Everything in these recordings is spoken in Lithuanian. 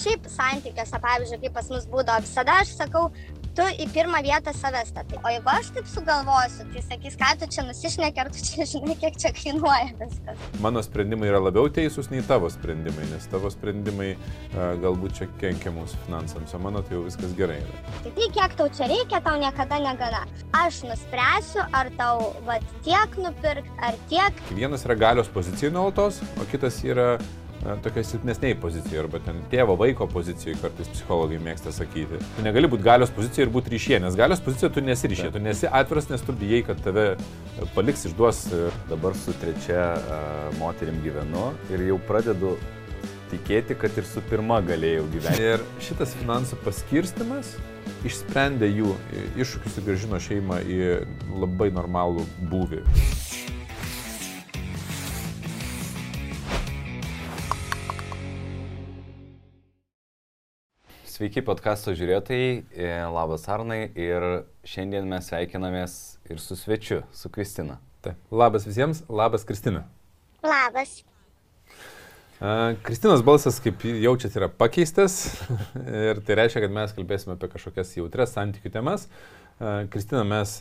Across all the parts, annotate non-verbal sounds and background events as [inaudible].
šiaip santykiuose, pavyzdžiui, kaip pas mus būdavo, visada aš sakau, tu į pirmą vietą save statai. O jeigu aš taip sugalvosiu, tai sakys, ką tu čia nusišneki, ar tu čia žinai, kiek čia kainuoja viskas. Mano sprendimai yra labiau teisūs nei tavo sprendimai, nes tavo sprendimai uh, galbūt čia kenkia mūsų finansams, o mano tai jau viskas gerai yra. Tai tai, kiek tau čia reikia, tau niekada negana. Aš nuspręsiu, ar tau vat, tiek nupirkti, ar tiek. Vienas yra galios pozicijai nuolatos, o kitas yra tokia silpnesniai pozicija, arba ten tėvo vaiko pozicijai kartais psichologai mėgsta sakyti. Tu negali būti galios pozicijoje ir būti ryšė, nes galios pozicijoje tu nesi ryšė, tu nesi atviras, nes tu bijai, kad tave paliks, išduos. Dabar su trečia uh, moterim gyvenu ir jau pradedu tikėti, kad ir su pirma galėjau gyventi. Ir šitas finansų paskirstimas išsprendė jų iššūkius ir gražino šeimą į labai normalų būvį. Sveiki podkasto žiūrėtojai, e, labas Arnai ir šiandien mes sveikinamės ir su svečiu, su Kristina. Taip, labas visiems, labas Kristina. Labas. Kristinos balsas, kaip jaučiat, yra pakeistas [laughs] ir tai reiškia, kad mes kalbėsime apie kažkokias jautres santykių temas. Kristiną mes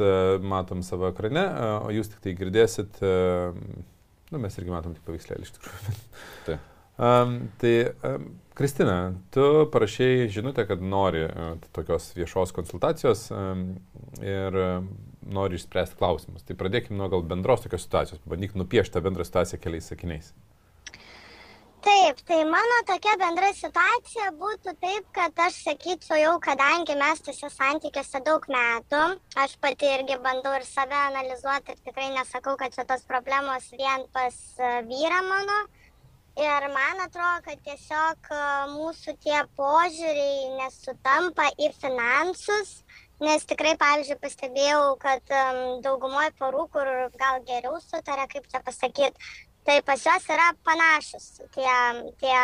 matom savo ekrane, o jūs tik tai girdėsit, nu mes irgi matom tik paveikslėlį iš tikrųjų. Taip. Um, tai um, Kristina, tu parašiai žinutę, kad nori uh, tokios viešos konsultacijos um, ir uh, nori išspręsti klausimus. Tai pradėkime nuo gal bendros tokios situacijos, pabandyk nupiešti tą bendrą situaciją keliais sakiniais. Taip, tai mano tokia bendra situacija būtų taip, kad aš sakyčiau jau, kadangi mes tuose santykiuose daug metų, aš pati irgi bandau ir save analizuoti ir tikrai nesakau, kad čia tos problemos vien pas uh, vyrą mano, uh, Ir man atrodo, kad tiesiog e, mūsų tie požiūriai nesutampa į finansus, nes tikrai, pavyzdžiui, pastebėjau, kad um, daugumoje porų, kur gal geriau sutarė, kaip čia pasakyti, tai pas juos yra panašus tie, tie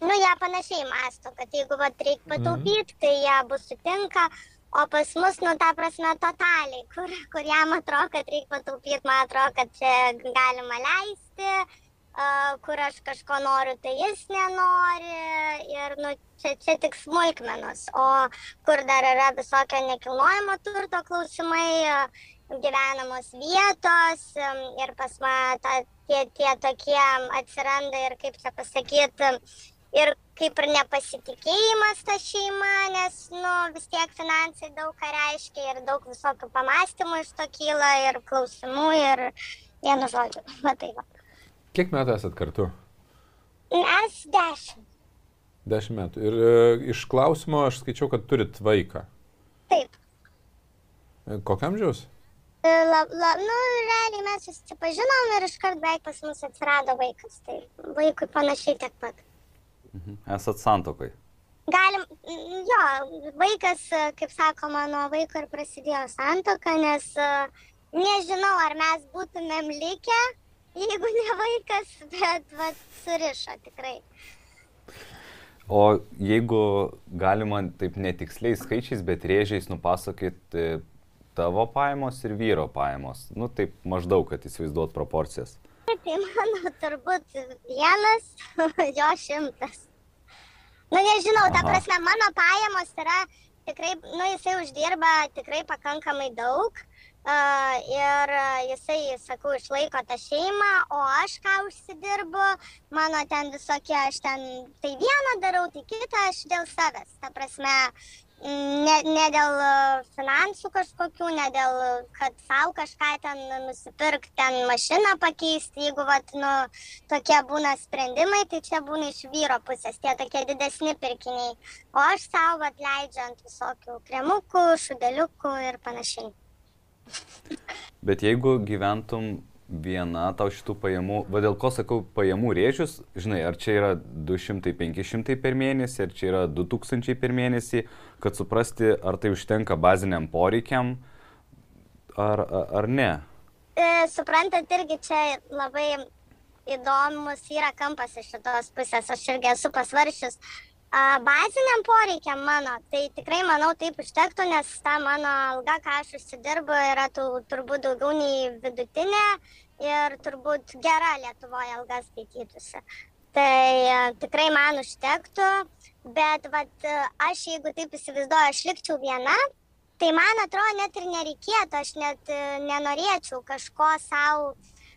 nu, jie panašiai masto, kad jeigu vat, reikia pataupyti, mm. tai jie bus sutinka, o pas mus, nu, ta prasme, totaliai, kur, kur jam atrodo, kad reikia pataupyti, man atrodo, kad čia galima leisti kur aš kažko noriu, tai jis nenori ir nu, čia, čia tik smulkmenos, o kur dar yra visokio nekilnojamo turto klausimai, gyvenamos vietos ir pas mane tie, tie tokie atsiranda ir kaip čia pasakyti, ir kaip ir nepasitikėjimas ta šeima, nes nu, vis tiek finansai daug ką reiškia ir daug visokių pamastymų iš to kyla ir klausimų ir vienu žodžiu, matai va. Kiek metų esat kartu? Mes dešimt. Dešimt metų. Ir e, iš klausimo aš skaičiau, kad turit vaiką. Taip. E, Kokiam žiaus? E, la, la, nu, realiai mes susipažinom ir iškart beveik pas mus atsirado vaikas. Tai vaikui panašiai tiek pat. Mhm. Esat santokai. Galim, jo, vaikas, kaip sakoma, nuo vaiko ir prasidėjo santoka, nes nežinau, ar mes būtumėm likę, jeigu ne vaikas, bet vat, surišo tikrai. O jeigu galima taip netiksliais skaičiais, bet rėžiais nupasakyti tavo pajamos ir vyro pajamos, nu taip maždaug, kad įsivaizduot proporcijas. Tai mano turbūt vienas, [laughs] jo šimtas. Nu nežinau, ta prasme, mano pajamos yra tikrai, nu jisai uždirba tikrai pakankamai daug ir jisai, sakau, išlaiko tą šeimą, o aš ką užsidirbu, mano ten visokie, aš ten tai vieną darau, tai kitą aš dėl savęs. Ta prasme, ne, ne dėl finansų kažkokių, ne dėl, kad savo kažką ten nusipirkti, ten mašiną pakeisti, jeigu, vat, nu, tokie būna sprendimai, tai čia būna iš vyro pusės, tie tokie didesni pirkiniai, o aš savo atleidžiant visokių kremukų, šudeliukų ir panašiai. Bet jeigu gyventum viena tau šitų pajamų, va dėl ko sakau pajamų rėžius, žinai, ar čia yra 200-500 per mėnesį, ar čia yra 2000 per mėnesį, kad suprasti, ar tai užtenka baziniam poreikiam, ar, ar ne. E, suprantat, irgi čia labai įdomus yra kampas iš šitos pusės, aš irgi esu pasvaršius, Baziniam poreikiam mano, tai tikrai manau taip užtektų, nes ta mano alga, ką aš užsidirbu, yra tų, turbūt daugiau nei vidutinė ir turbūt gera Lietuvoje alga skaitytųsi. Tai e, tikrai man užtektų, bet vat, aš jeigu taip įsivaizduoju, aš likčiau viena, tai man atrodo net ir nereikėtų, aš net e, nenorėčiau kažko savo,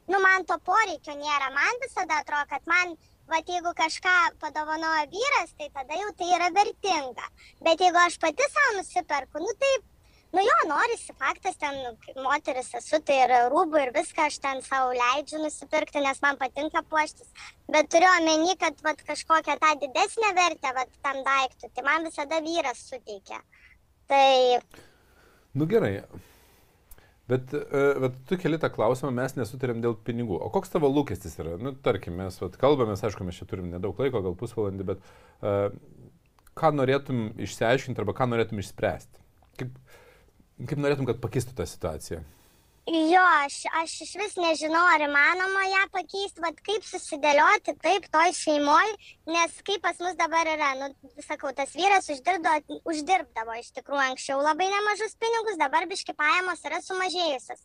nu man to poreikio nėra, man visada atrodo, kad man Vat jeigu kažką padovanoja vyras, tai tada jau tai yra vertinga. Bet jeigu aš pati savo nusiperku, nu tai nu jo norisi faktas ten moteris esu tai ir rūbų ir viską aš ten sau leidžiu nusipirkti nes man patinka puoštis bet turiu omeny kad vat kažkokią tą didesnę vertę vat tam daiktui tai man visada vyras suteikia tai Nu gerai. Bet, bet tu keli tą klausimą, mes nesutarėm dėl pinigų. O koks tavo lūkestis yra? Nu, tarkim, mes vat, kalbamės, aišku, mes čia turim nedaug laiko, gal pusvalandį, bet uh, ką norėtum išsiaiškinti arba ką norėtum išspręsti? Kaip, Kaip norėtum, kad pakistų tą situaciją? Jo, aš, aš iš vis nežinau, ar įmanoma ją pakeisti, bet kaip susidėlioti taip toj šeimoje, nes kaip pas mus dabar yra, nu, sakau, tas vyras uždirbdavo, uždirbdavo iš tikrųjų anksčiau labai nemažus pinigus, dabar biški pajamos yra sumažėjusios.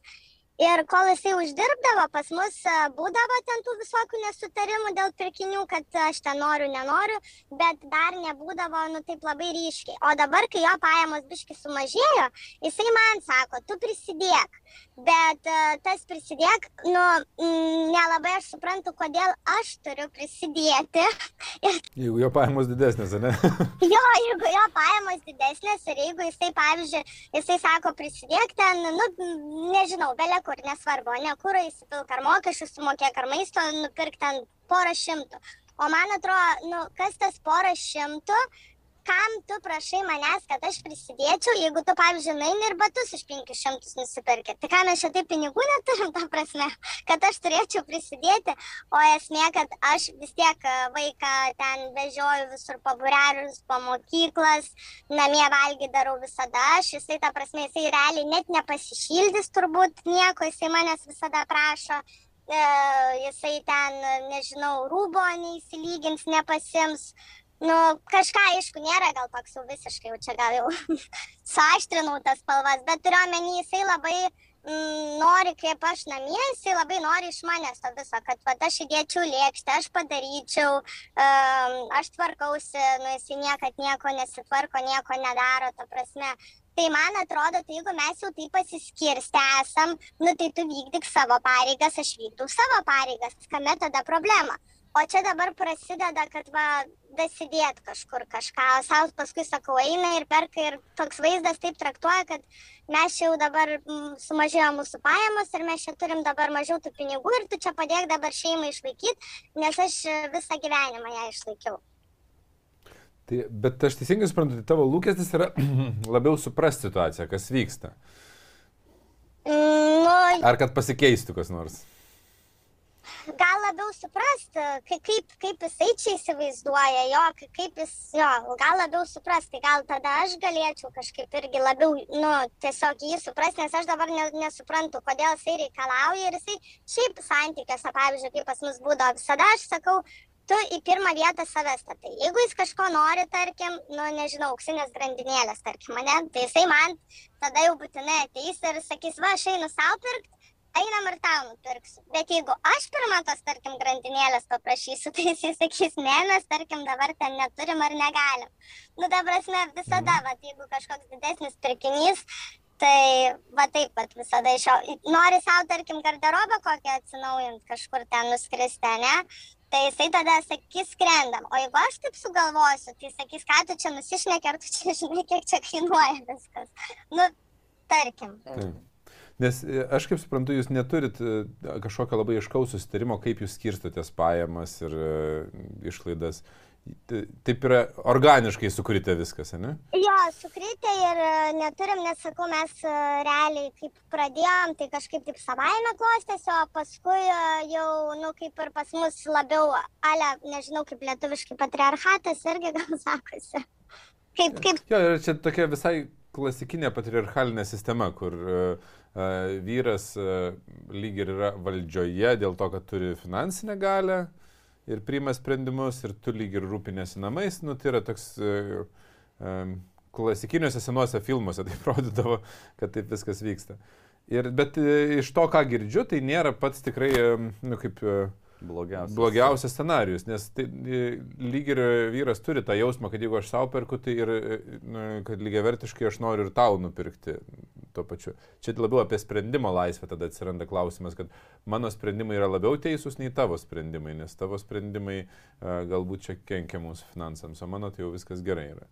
Ir kol jisai uždirbdavo, pas mus e, būdavo ten tų visokių nesutarimų dėl pirkinių, kad aš ten noriu, nenoriu, bet dar nebūdavo, nu taip labai ryškiai. O dabar, kai jo pajamos biški sumažėjo, jisai man sako, tu prisidėk. Bet uh, tas prisidėk, nu, nelabai aš suprantu, kodėl aš turiu prisidėti. [laughs] jeigu jo pajamos didesnės, ne? [laughs] jo, jeigu jo pajamos didesnės ir jeigu jisai, pavyzdžiui, jisai sako prisidėk ten, nu, nežinau, belia kur, nesvarbu, ne kur įsipilk, ar mokesčius sumokėk, ar maisto nupirk ten porą šimtų. O man atrodo, nu, kas tas porą šimtų, kam tu prašai manęs, kad aš prisidėčiau, jeigu tu, pavyzdžiui, naini ir batus iš 500 nusipirkė. Tai ką mes čia taip pinigų neturim, ta prasme, kad aš turėčiau prisidėti, o esmė, kad aš vis tiek e, vaiką ten vežioju visur paburelius, po mokyklas, namie valgy darau visada aš, jisai, ta prasme, jisai realiai net nepasišildys turbūt nieko, jisai manęs visada prašo. E, jisai ten, nežinau, rūbo neįsilygins, nepasims, Nu, kažką, aišku, nėra gal toks jau visiškai, jau čia gal jau [laughs] suaštrinau tas spalvas, bet turiu omeny, jisai labai mm, nori, kaip aš namie, jisai labai nori iš manęs to viso, kad va, aš įdėčiau lėkštę, aš padaryčiau, um, aš tvarkausi, nu, jisai niekad nieko nesitvarko, nieko nedaro, ta prasme. Tai man atrodo, tai jeigu mes jau taip pasiskirstę esam, nu tai tu vykdyk savo pareigas, aš vykdau savo pareigas, kame tada problema. O čia dabar prasideda, kad va, dasidėt kažkur kažką, o savo paskui sakau, eina ir perka ir toks vaizdas taip traktuoja, kad mes jau dabar mm, sumažėjo mūsų pajamos ir mes čia turim dabar mažiau tų pinigų ir tu čia padėk dabar šeimą išlaikyti, nes aš visą gyvenimą ją išlaikiau. Tai, bet aš teisingai suprantu, tai tavo lūkestis yra [clears throat] labiau suprasti situaciją, kas vyksta. Mm, nu, Ar kad pasikeistų kas nors? Gal labiau suprast, kaip, kaip jisai čia įsivaizduoja jo, kaip jis, jo, gal labiau suprast, tai gal tada aš galėčiau kažkaip irgi labiau, nu, tiesiog jį suprast, nes aš dabar ne, nesuprantu, kodėl jisai reikalauja ir jisai šiaip santykiuose, pavyzdžiui, kaip pas mus būdavo, visada aš sakau, tu į pirmą vietą save statai. Jeigu jis kažko nori, tarkim, nu, nežinau, auksinės grandinėlės, tarkim, mane, tai jisai man tada jau būtinai ateis ir sakys, va, aš einu savo pirkti einam ir tau nupirksiu. Bet jeigu aš pirmą tos, tarkim, grandinėlės paprašysiu, [laughs] tai jis sakys, ne, mes, tarkim, dabar ten neturim ar negalim. Nu, ta prasme, visada, va, jeigu kažkoks didesnis pirkinys, tai va taip pat visada iš jo. Nori savo, tarkim, garderobą kokią atsinaujint, kažkur ten nuskristi, ne? Tai jisai tada sakys, skrendam. O jeigu aš taip sugalvosiu, tai sakys, ką tu čia nusišneki, ar tu čia žinai, kiek čia kainuoja viskas. Nu, tarkim. Taip. Nes e, aš kaip suprantu, jūs neturit e, kažkokio labai iškaus susitarimo, kaip jūs skirstotės pajamas ir e, išlaidas. Taip yra organiškai sukrite viskas, ne? Jo, sukrite ir neturim, nes sakau, mes realiai kaip pradėjom, tai kažkaip taip savaime klostėsi, o paskui jau, nu, kaip ir pas mus labiau, ale, nežinau, kaip lietuviškai patriarchatas irgi gal [laughs] sakosi. Kaip, kaip... Jo, ir čia tokia visai klasikinė patriarchalinė sistema, kur uh, vyras lyg ir yra valdžioje dėl to, kad turi finansinę galę ir priima sprendimus ir tu lyg ir rūpinėsi namais, nu tai yra toks klasikiniuose senuose filmuose taip [laughs] rodydavo, kad taip viskas vyksta. Ir, bet iš to, ką girdžiu, tai nėra pats tikrai, nu kaip Blogiausias. blogiausias scenarius, nes tai, e, lyg ir vyras turi tą jausmą, kad jeigu aš savo perku, tai ir e, nu, kad lygiai vertiškai aš noriu ir tau nupirkti tuo pačiu. Čia labiau apie sprendimo laisvę tada atsiranda klausimas, kad mano sprendimai yra labiau teisūs nei tavo sprendimai, nes tavo sprendimai a, galbūt čia kenkia mūsų finansams, o mano tai jau viskas gerai yra.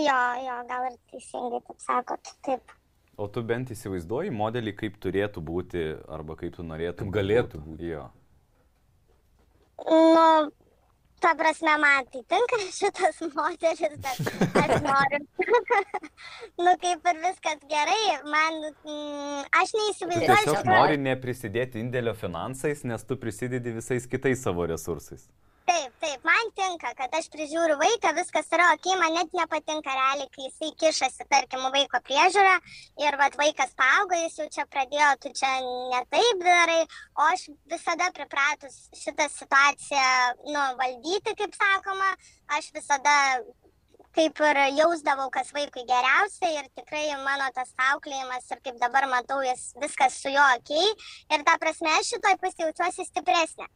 Jo, jo, gal ir teisingai taip sakot. Taip. O tu bent įsivaizduoji modelį, kaip turėtų būti arba kaip tu norėtum. Kaip galėtų būti. Jo. Nu, ta prasme, man tai tinka [laughs] šitas modelis, bet aš noriu. [laughs] nu, kaip ir viskas gerai, man, mm, aš neįsivaizduoju. tiesiog nori neprisidėti indėlio finansais, nes tu prisidedi visais kitais savo resursais. Taip, taip, man tinka, kad aš prižiūriu vaiką, viskas yra ok, man net nepatinka realiai, kai jisai kišasi, tarkim, vaiko priežiūrą ir vat, vaikas paaugo, jis jau čia pradėjo, tu čia netaip darai, o aš visada pripratus šitą situaciją, nu, valdyti, kaip sakoma, aš visada kaip ir jausdavau, kas vaikui geriausia ir tikrai mano tas auklėjimas ir kaip dabar matau, jis viskas su juo ok. Ir ta prasme, aš šitoj pusėje jaučiuosi stipresnė.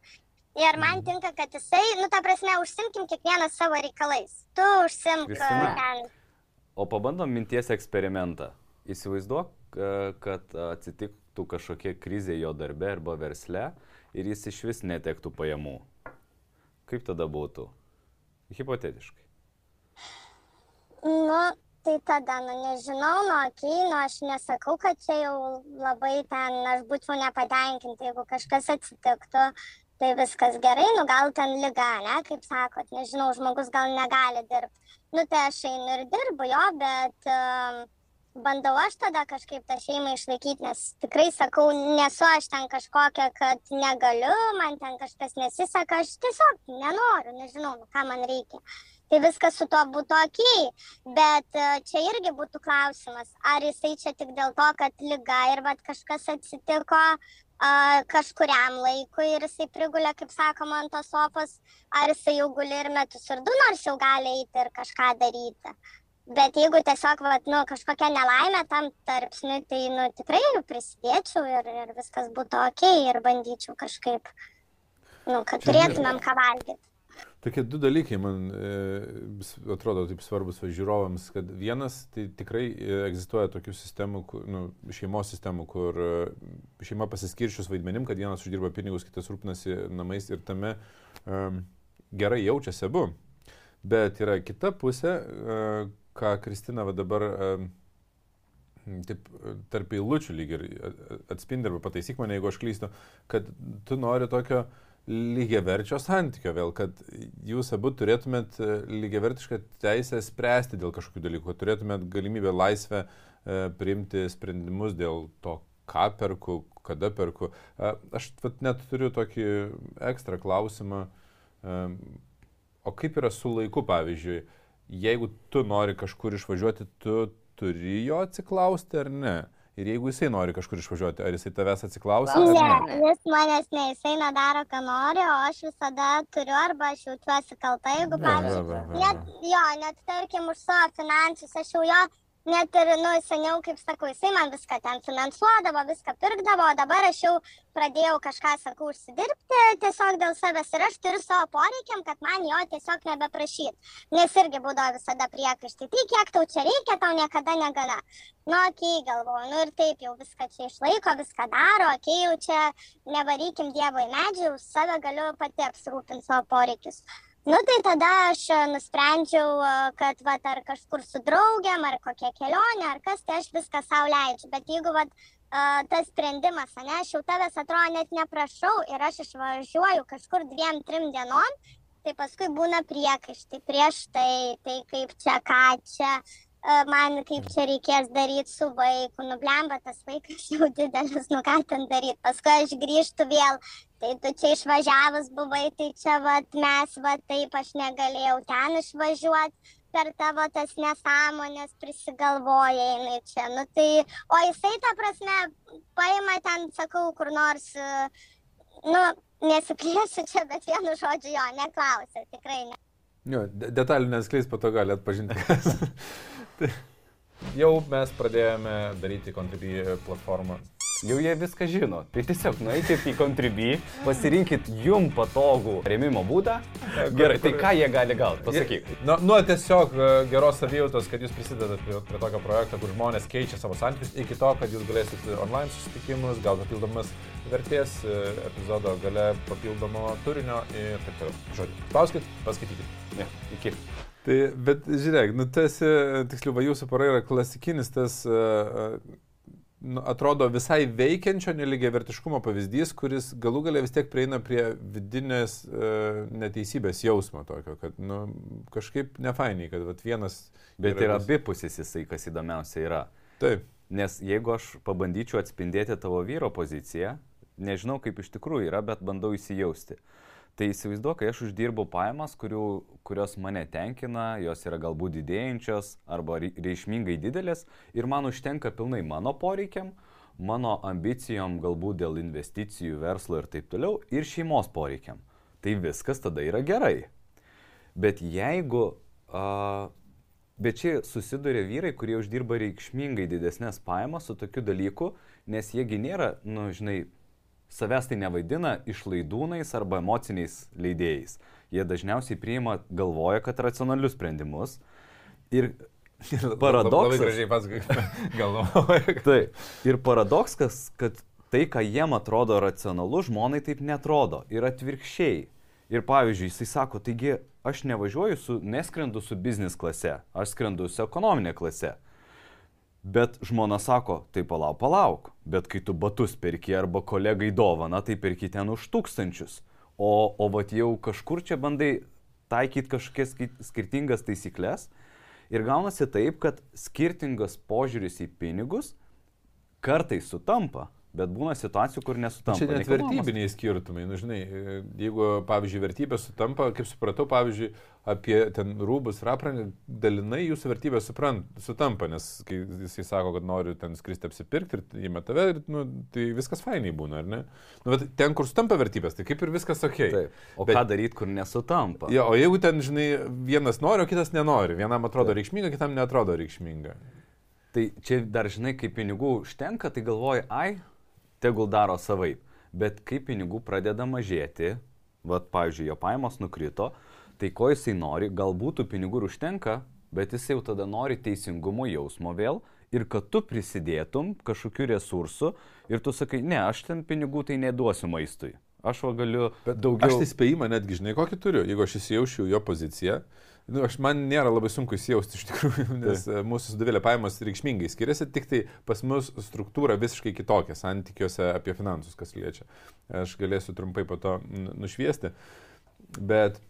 Ir man tinka, kad jisai, nu, ta prasme, užsimkim kiekvienas savo reikalais. Tu užsimk Kristina. ten. O pabandom minties eksperimentą. Įsivaizduok, e, kad atsitiktų kažkokia krizė jo darbe arba versle ir jis iš vis netektų pajamų. Kaip tada būtų? Hipotetiškai. Nu, tai tada, nu, nežinau, nu, okei, nu, aš nesakau, kad čia jau labai ten, aš būčiau nepatenkinta, jeigu kažkas atsitiktų, tai viskas gerai, nu, gal ten lyga, ne, kaip sakot, nežinau, žmogus gal negali dirbti. Nu, tai aš einu ir dirbu jo, bet bandau aš tada kažkaip tą šeimą išlaikyti, nes tikrai sakau, nesu aš ten kažkokia, kad negaliu, man ten kažkas nesiseka, aš tiesiog nenoriu, nežinau, nu, ką man reikia tai viskas su to būtų ok. Bet e, čia irgi būtų klausimas, ar jisai čia tik dėl to, kad lyga ir vat, kažkas atsitiko a, kažkuriam laikui ir jisai prigulė, kaip sakoma, ant tos sofos, ar jisai jau guli ir metus ir du, nors jau gali eiti ir kažką daryti. Bet jeigu tiesiog, vat, nu, kažkokia nelaimė tam tarpsniui, tai, nu, tikrai prisidėčiau ir, ir viskas būtų ok ir bandyčiau kažkaip, nu, kad turėtumėm ką valgyti. Tokie du dalykai man e, atrodo taip svarbus va žiūrovams, kad vienas, tai tikrai e, egzistuoja tokių sistemų, kur, nu, šeimos sistemų, kur e, šeima pasiskiršius vaidmenim, kad vienas uždirba pinigus, kitas rūpinasi namais ir tame um, gerai jaučiasi abu. Bet yra kita pusė, e, ką Kristina va dabar e, taip e, tarp eilučių lyg ir atspindi arba pataisyk mane, jeigu aš klystu, kad tu nori tokio lygiaverčio santykio vėl, kad jūs abu turėtumėt e, lygiavertišką teisę spręsti dėl kažkokių dalykų, turėtumėt galimybę laisvę e, priimti sprendimus dėl to, ką perku, kada perku. E, aš net turiu tokį ekstra klausimą, o kaip yra su laiku, pavyzdžiui, jeigu tu nori kažkur išvažiuoti, tu turi jo atsiklausti ar ne? Ir jeigu jisai nori kažkur išvažiuoti, ar jisai tavęs atsiklausia? Ne, ne? jis manęs ne, jisai nedaro, ką nori, o aš visada turiu arba aš jaučiuosi kalta, jeigu, pavyzdžiui, net, jo, net tarkim už savo finansus, aš jau jo, net ir, nu, seniau, kaip sakau, jisai man viską ten finansuodavo, viską pirkdavo, o dabar aš jau pradėjau kažką, sakau, užsidirbti tiesiog dėl savęs ir aš turiu savo poreikiam, kad man jo tiesiog nebeprašyt. Nes irgi būdavo visada priekaištai, tai kiek tau čia reikia, tau niekada negana. Nu, okei, okay, galvoju, nu ir taip jau viską čia išlaiko, viską daro, okei, okay, jau čia nevarykim Dievo į medžių, už save galiu pati apsirūpinti savo poreikius. Nu tai tada aš e, nusprendžiau, e, kad va, ar kažkur su draugiam, ar kokia kelionė, ar kas, tai aš viską savo leidžiu. Bet jeigu va, tas sprendimas, ne, aš jau tavęs atrodo net neprašau ir aš išvažiuoju kažkur dviem, trim dienom, tai paskui būna priekaištai prieš tai, tai kaip čia, ką čia, e, man kaip čia reikės daryti su vaiku, nublemba tas vaikas [laughs] jau didelis, nu ką ten daryti, paskui aš grįžtu vėl, tai tu čia išvažiavus buvai, tai čia vat, mes, va taip aš negalėjau ten išvažiuoti per tavo tas nesąmonės prisigalvoja jinai čia, nu tai, o jisai ta prasme paima ten, sakau, kur nors, nu, nesiplėsiu čia, bet vienu žodžiu jo, neklausė, tikrai ne. Jo, de- detalių neskleis, po to gali atpažinti. [laughs] jau mes pradėjome daryti Contribui platformą jau jie viską žino. Tai tiesiog nueikit į Contribui, pasirinkit jum patogų remimo būdą. Gerai, tai ką jie gali gauti? Pasakyk. Nu, nu, tiesiog e, geros savijautos, kad jūs prisidedat prie, prie tokio projekto, kur žmonės keičia savo santykius, iki to, kad jūs galėsit online susitikimus, gal papildomas vertės e, epizodo gale papildomo turinio ir taip toliau. Žodžiu, spauskit, paskaitykit. Ne, iki. Tai, bet žiūrėk, nu, tas, tiksliau, va, jūsų pora yra klasikinis tas, uh, nu, atrodo visai veikiančio neligiai vertiškumo pavyzdys, kuris galų galę vis tiek prieina prie vidinės uh, neteisybės jausmo tokio, kad nu, kažkaip nefainiai, kad vat, vienas... Bet yra abipusis jisai, kas įdomiausia yra. Taip. Nes jeigu aš pabandyčiau atspindėti tavo vyro poziciją, nežinau kaip iš tikrųjų yra, bet bandau įsijausti. Uh, Tai įsivaizduoju, kai aš uždirbu pajamas, kurių, kurios mane tenkina, jos yra galbūt didėjančios arba reikšmingai didelės ir man užtenka pilnai mano poreikiam, mano ambicijom, galbūt dėl investicijų, verslo ir taip toliau, ir šeimos poreikiam. Tai viskas tada yra gerai. Bet jeigu... Uh, Bet čia susiduria vyrai, kurie uždirba reikšmingai didesnės pajamas su tokiu dalyku, nes jiegi nėra, nu, žinai, savęs tai nevaidina išlaidūnais arba emociniais leidėjais. Jie dažniausiai priima, galvoja, kad racionalius sprendimus. Ir [laughs] paradoksas. Labai gražiai pats [laughs] galvoja. Taip. Ir paradoksas, kad tai, ką jiem atrodo racionalu, žmonai taip netrodo. Ir atvirkščiai. Ir pavyzdžiui, jisai sako, taigi aš nevažiuoju su, neskrendu su biznis klase, aš skrendu su ekonominė klase. Bet žmona sako, tai palauk, palauk, bet kai tu batus perki arba kolegai dovana, tai perki ten už tūkstančius. O, o vat jau kažkur čia bandai taikyti kažkokias skirtingas taisyklės ir gaunasi taip, kad skirtingas požiūris į pinigus kartais sutampa, Bet būna situacijų, kur nesutampa. Čia net vertybiniai skirtumai. Nu, žinai, jeigu, pavyzdžiui, vertybės sutampa, kaip supratau, pavyzdžiui, apie ten rūbus ir aprangą, dalinai jūsų vertybės suprant, sutampa, nes kai jisai sako, kad noriu ten skristi apsipirkti ir įmeta tave, ir, nu, tai viskas fainai būna, ar ne? Nu, bet ten, kur sutampa vertybės, tai kaip ir viskas ok. Taip. O bet, ką daryti, kur nesutampa? Jo, o jeigu ten, žinai, vienas nori, o kitas nenori, vienam atrodo Taip. reikšminga, kitam netrodo reikšminga. Tai čia dar, žinai, kai pinigų užtenka, tai galvoji, ai, tegul daro savaip. Bet kai pinigų pradeda mažėti, vad, pavyzdžiui, jo pajamos nukrito, tai ko jisai nori, galbūt tų pinigų ir užtenka, bet jis jau tada nori teisingumo jausmo vėl ir kad tu prisidėtum kažkokiu resursu ir tu sakai, ne, aš ten pinigų tai neduosiu maistui. Aš va galiu bet daugiau. Aš tai spėjimą netgi žinai, kokį turiu. Jeigu aš įsijaučiau jo poziciją, Nu, aš man nėra labai sunku įsijausti iš tikrųjų, [laughs] nes tai. mūsų sudavilė pajamos reikšmingai skiriasi, tik tai pas mus struktūra visiškai kitokia santykiuose apie finansus, kas liečia. Aš galėsiu trumpai po to nušviesti. Bet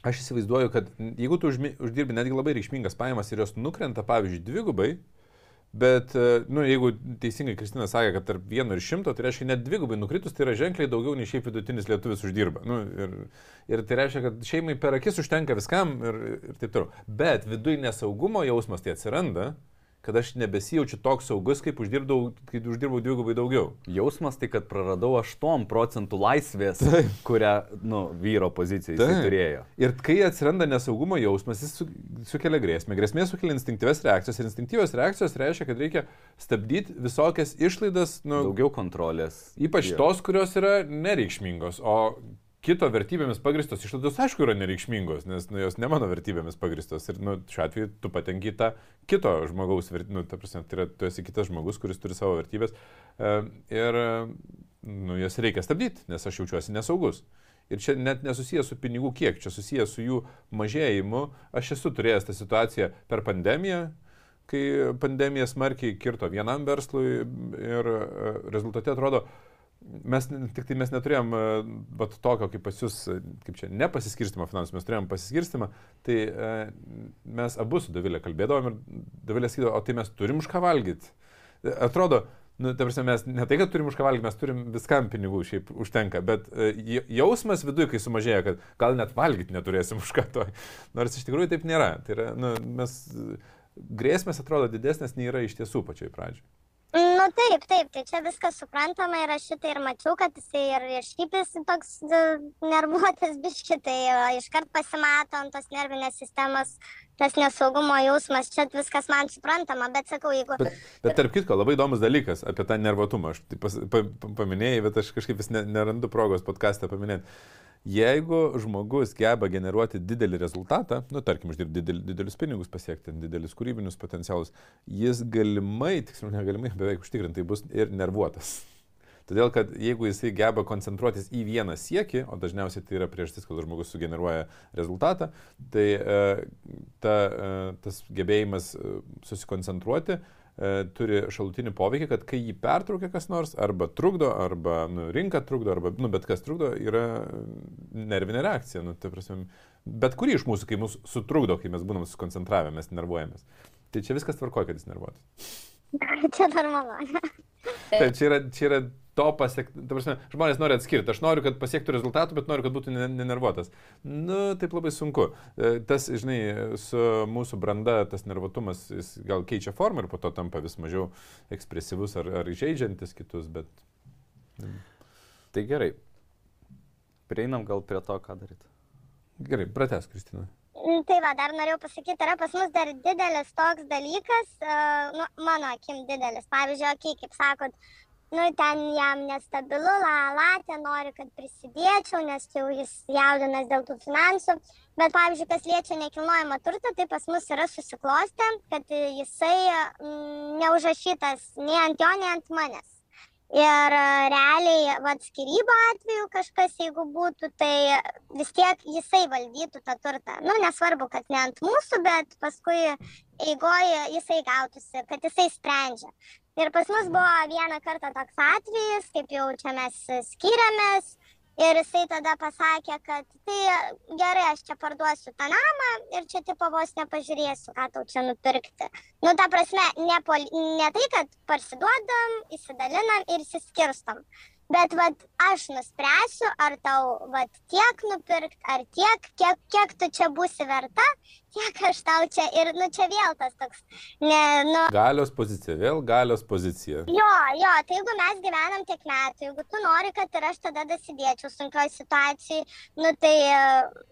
aš įsivaizduoju, kad jeigu tu uždirbi netgi labai reikšmingas pajamas ir jos nukrenta, pavyzdžiui, dvigubai, Bet, e, nu, jeigu teisingai Kristina sakė, kad tarp vieno ir šimto, tai reiškia net dvigubai nukritus, tai yra ženkliai daugiau nei šiaip vidutinis lietuvis uždirba. Nu, ir, ir tai reiškia, kad šeimai per akis užtenka viskam ir, ir taip toliau. Bet viduje nesaugumo jausmas tai atsiranda, kad aš nebesijaučiu toks saugus, kaip uždirbau, kai uždirbau dvigubai daugiau. Jausmas tai, kad praradau 8 procentų laisvės, Taip. kurią nu, vyro pozicijai turėjo. Ir kai atsiranda nesaugumo jausmas, jis su, sukelia grėsmę. Grėsmė sukelia instinktyves reakcijas ir instinktyvios reakcijos reiškia, kad reikia stabdyti visokias išlaidas. Nu, Daugiau kontrolės. Ypač yeah. tos, kurios yra nereikšmingos. O kito vertybėmis pagristos išlaidos, aišku, yra nereikšmingos, nes nu, jos ne mano vertybėmis pagristos. Ir nu, šiuo atveju tu patenki tą kito žmogaus vertybę, nu, ta prasme, tai yra, tu esi kitas žmogus, kuris turi savo vertybės. E, ir nu, jas reikia stabdyti, nes aš jaučiuosi nesaugus. Ir čia net nesusijęs su pinigų kiek, čia susijęs su jų mažėjimu. Aš esu turėjęs tą situaciją per pandemiją, kai pandemija smarkiai kirto vienam verslui ir e, rezultate atrodo, mes tik tai mes neturėjom vat, tokio kaip pas jūs, kaip čia, nepasiskirstimą finansų, mes turėjom pasiskirstimą, tai e, mes abu su Davilė kalbėdavom ir Davilė sakydavo, o tai mes turim už ką valgyti. Atrodo, nu, ta prasme, mes ne tai, kad turim už ką valgyti, mes turim viskam pinigų šiaip užtenka, bet e, jausmas viduje, kai sumažėja, kad gal net valgyti neturėsim už ką to. Nors iš tikrųjų taip nėra. Tai yra, nu, mes grėsmės atrodo didesnės nei yra iš tiesų pačioj pradžioj. Nu taip, taip, tai čia viskas suprantama ir aš šitą ir mačiau, kad jisai ir, ir šiaip jis toks nervuotas biški, tai iškart pasimato ant tos nervinės sistemos tas nesaugumo jausmas, čia viskas man suprantama, bet sakau, jeigu... Bet, bet tarp kitko, labai įdomus dalykas apie tą nervotumą. Aš tai pas, pa, paminėjai, bet aš kažkaip vis ne, nerandu progos podcast'ą paminėti. Jeigu žmogus geba generuoti didelį rezultatą, nu, tarkim, uždirbti didel, didelius pinigus, pasiekti didelius kūrybinius potencialus, jis galimai, tiksliau negalimai, beveik užtikrintai bus ir nervuotas. Todėl, kad jeigu jisai geba koncentruotis į vieną siekį, o dažniausiai tai yra priežastis, kad žmogus sugeneruoja rezultatą, tai e, ta, e, tas gebėjimas e, susikoncentruoti turi šalutinį poveikį, kad kai jį pertraukia kas nors, arba trukdo, arba nu, rinka trukdo, arba nu, bet kas trukdo, yra nervinė reakcija. Nu, tai prasme, bet kurį iš mūsų, kai mūsų sutrukdo, kai mes būnam susikoncentravę, mes nervuojamės. Tai čia viskas tvarkoja, kad jis nervuotas. [laughs] Čia normalu. Taip, čia yra, čia yra to pasiekti. Žmonės nori atskirti. Aš noriu, kad pasiektų rezultatų, bet noriu, kad būtų nenervuotas. Nu, taip labai sunku. E, tas, žinai, su mūsų branda, tas nervuotumas, jis gal keičia formą ir po to tampa vis mažiau ekspresyvus ar, ar įžeidžiantis kitus, bet... Tai gerai. Prieinam gal prie to, ką daryti. Gerai, prates, Kristina. Mm, tai va, dar norėjau pasakyti, yra pas mus dar didelis toks dalykas, uh, nu, mano akim didelis. Pavyzdžiui, okay, kaip sakot, nu, ten jam nestabilu, la, la, ten nori, kad prisidėčiau, nes jau jis jaudinas dėl tų finansų. Bet, pavyzdžiui, kas liečia nekilnojamą turtą, tai pas mus yra susiklostę, kad jisai mm, neužrašytas nei ant jo, nei ant manęs. Ir realiai, vad, skirybo atveju kažkas, jeigu būtų, tai vis tiek jisai valdytų tą turtą. Nu, nesvarbu, kad ne ant mūsų, bet paskui eigoje jisai gautųsi, kad jisai sprendžia. Ir pas mus buvo vieną kartą toks atvejis, kaip jau čia mes skiriamės, Ir jisai tada pasakė, kad tai gerai, aš čia parduosiu tą namą ir čia tipo vos nepažiūrėsiu, ką tau čia nupirkti. Nu, ta prasme, ne, poli, ne tai, kad parsiduodam, įsidalinam ir įsiskirstam. Bet vat, aš nuspręsiu, ar tau vat, tiek nupirkt, ar tiek, kiek, kiek tu čia būsi verta, tiek aš tau čia. Ir nu, čia vėl tas toks. Ne, nu... Galios pozicija, vėl galios pozicija. Jo, jo, tai jeigu mes gyvenam tiek metų, jeigu tu nori, kad ir aš tada dasidėčiau sunkioj situacijai, nu tai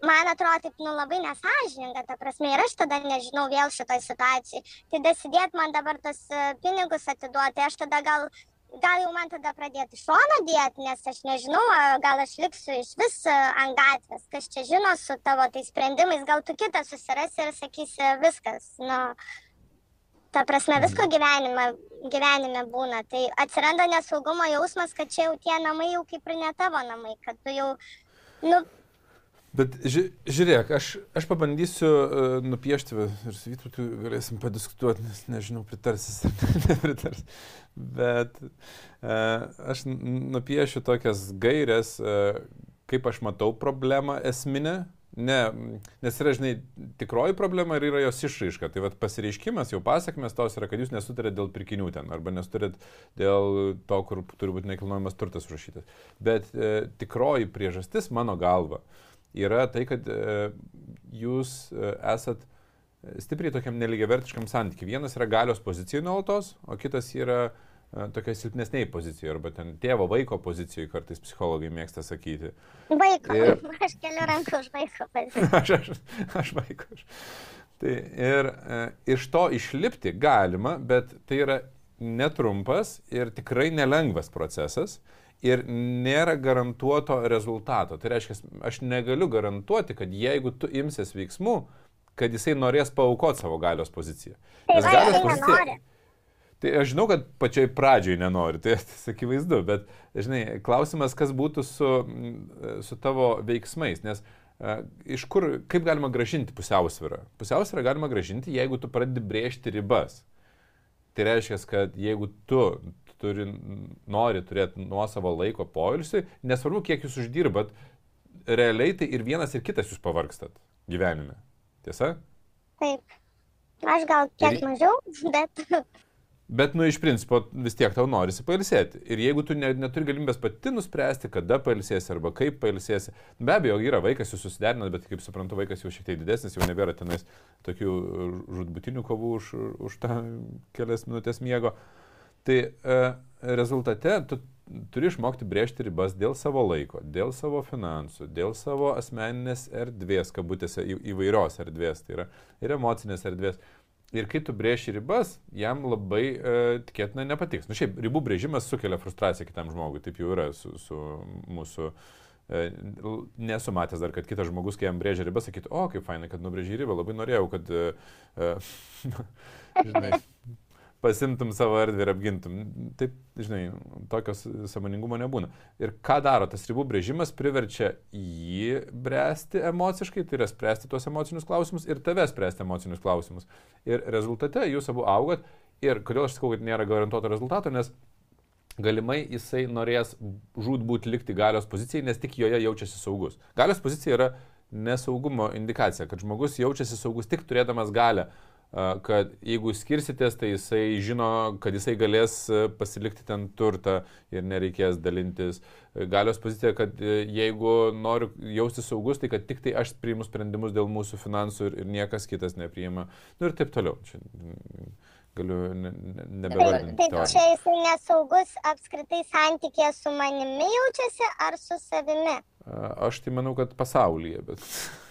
man atrodo taip, nu labai nesažininga, ta prasme, ir aš tada nežinau vėl šitoj situacijai. Tai dasidėt man dabar tas pinigus atiduoti, aš tada gal gal jau man tada pradėti šoną dėti, nes aš nežinau, gal aš liksiu iš vis ant gatvės, kas čia žino su tavo tais sprendimais, gal tu kitą susirasi ir sakysi viskas. Nu, ta prasme, visko gyvenime, gyvenime būna. Tai atsiranda nesaugumo jausmas, kad čia jau tie namai jau kaip ir ne tavo namai, kad tu jau, nu, Bet ži, žiūrėk, aš, aš pabandysiu uh, nupiešti ir su Vytautu galėsim padiskutuoti, nes nežinau, pritarsis ar [laughs] nepritars. Bet uh, aš nupiešiu tokias gairias, uh, kaip aš matau problemą esminę. Ne, nes yra, žinai, tikroji problema ir yra jos išraiška. Tai vad pasireiškimas, jau pasakmes tos yra, kad jūs nesutarėt dėl pirkinių ten, arba nesutarėt dėl to, kur turi būti nekilnojamas turtas užrašytas. Bet e, tikroji priežastis, mano galva, e, yra tai, kad e, jūs e, esat stipriai tokiam neligiavertiškam santykiui. Vienas yra galios pozicijoje nuolatos, o kitas yra e, tokia silpnesniai pozicijoje, arba ten tėvo vaiko pozicijoje, kartais psichologai mėgsta sakyti. Vaiko, ir... [laughs] aš keliu rankų už vaiko poziciją. [laughs] aš, aš, aš vaiko. Aš. Tai ir e, iš to išlipti galima, bet tai yra netrumpas ir tikrai nelengvas procesas ir nėra garantuoto rezultato. Tai reiškia, aš negaliu garantuoti, kad jeigu tu imsies veiksmų, kad jisai norės paukoti savo galios poziciją. Tai Nes galios pozicija. Tai aš žinau, kad pačioj pradžioj nenori, tai [laughs] akivaizdu, bet, žinai, klausimas, kas būtų su, su tavo veiksmais, nes uh, iš kur, kaip galima gražinti pusiausvyrą? Pusiausvyrą galima gražinti, jeigu tu pradedi brėžti ribas. Tai reiškia, kad jeigu tu turi, nori turėti nuosavo laiko poilsiui, nesvarbu, kiek jūs uždirbat, realiai tai ir vienas, ir kitas jūs pavargstat gyvenime. Tiesa? Taip. Aš gal kiek ir... mažiau, [laughs] bet. Bet, nu, iš principo, vis tiek tau norisi pailsėti. Ir jeigu tu ne, neturi galimybės pati nuspręsti, kada pailsėsi arba kaip pailsėsi, be abejo, yra vaikas, jūs susiderinat, bet, kaip suprantu, vaikas jau šiek tiek didesnis, jau nebėra tenais tokių žudbutinių kovų už, už tą kelias minutės miego. Uh, Tai e, rezultate tu turi išmokti brėžti ribas dėl savo laiko, dėl savo finansų, dėl savo asmeninės erdvės, kabutėse į, įvairios erdvės, tai yra ir emocinės erdvės. Ir kai tu brėži ribas, jam labai e, tikėtina nepatiks. Na nu, šiaip, ribų brėžimas sukelia frustraciją kitam žmogui, taip jau yra su, su mūsų e, Nesu matęs dar, kad kitas žmogus, kai jam brėžia ribą, sakytų, o, kaip fainai, kad nubrėžė ribą, labai norėjau, kad, uh, [laughs] žinai, pasimtum savo erdvę ir apgintum. Taip, žinai, tokios samoningumo nebūna. Ir ką daro tas ribų brėžimas, priverčia jį bręsti emociškai, tai yra spręsti tuos emocinius klausimus ir tave spręsti emocinius klausimus. Ir rezultate jūs abu augat. Ir kodėl aš sakau, kad nėra garantuoto rezultato, nes galimai jisai norės žūtbūt likti galios pozicijai, nes tik joje jaučiasi saugus. Galios pozicija yra nesaugumo indikacija, kad žmogus jaučiasi saugus tik turėdamas galę kad jeigu skirsitės, tai jisai žino, kad jisai galės pasilikti ten turtą ir nereikės dalintis. Galios pozicija, kad jeigu noriu jausti saugus, tai kad tik tai aš priimu sprendimus dėl mūsų finansų ir, ir niekas kitas nepriima. Nu ir taip toliau. Čia galiu ne, ne, nebevardinti. Taip, taip čia jisai nesaugus apskritai santykė su manimi jaučiasi ar su savimi? Aš tai manau, kad pasaulyje, bet... [laughs]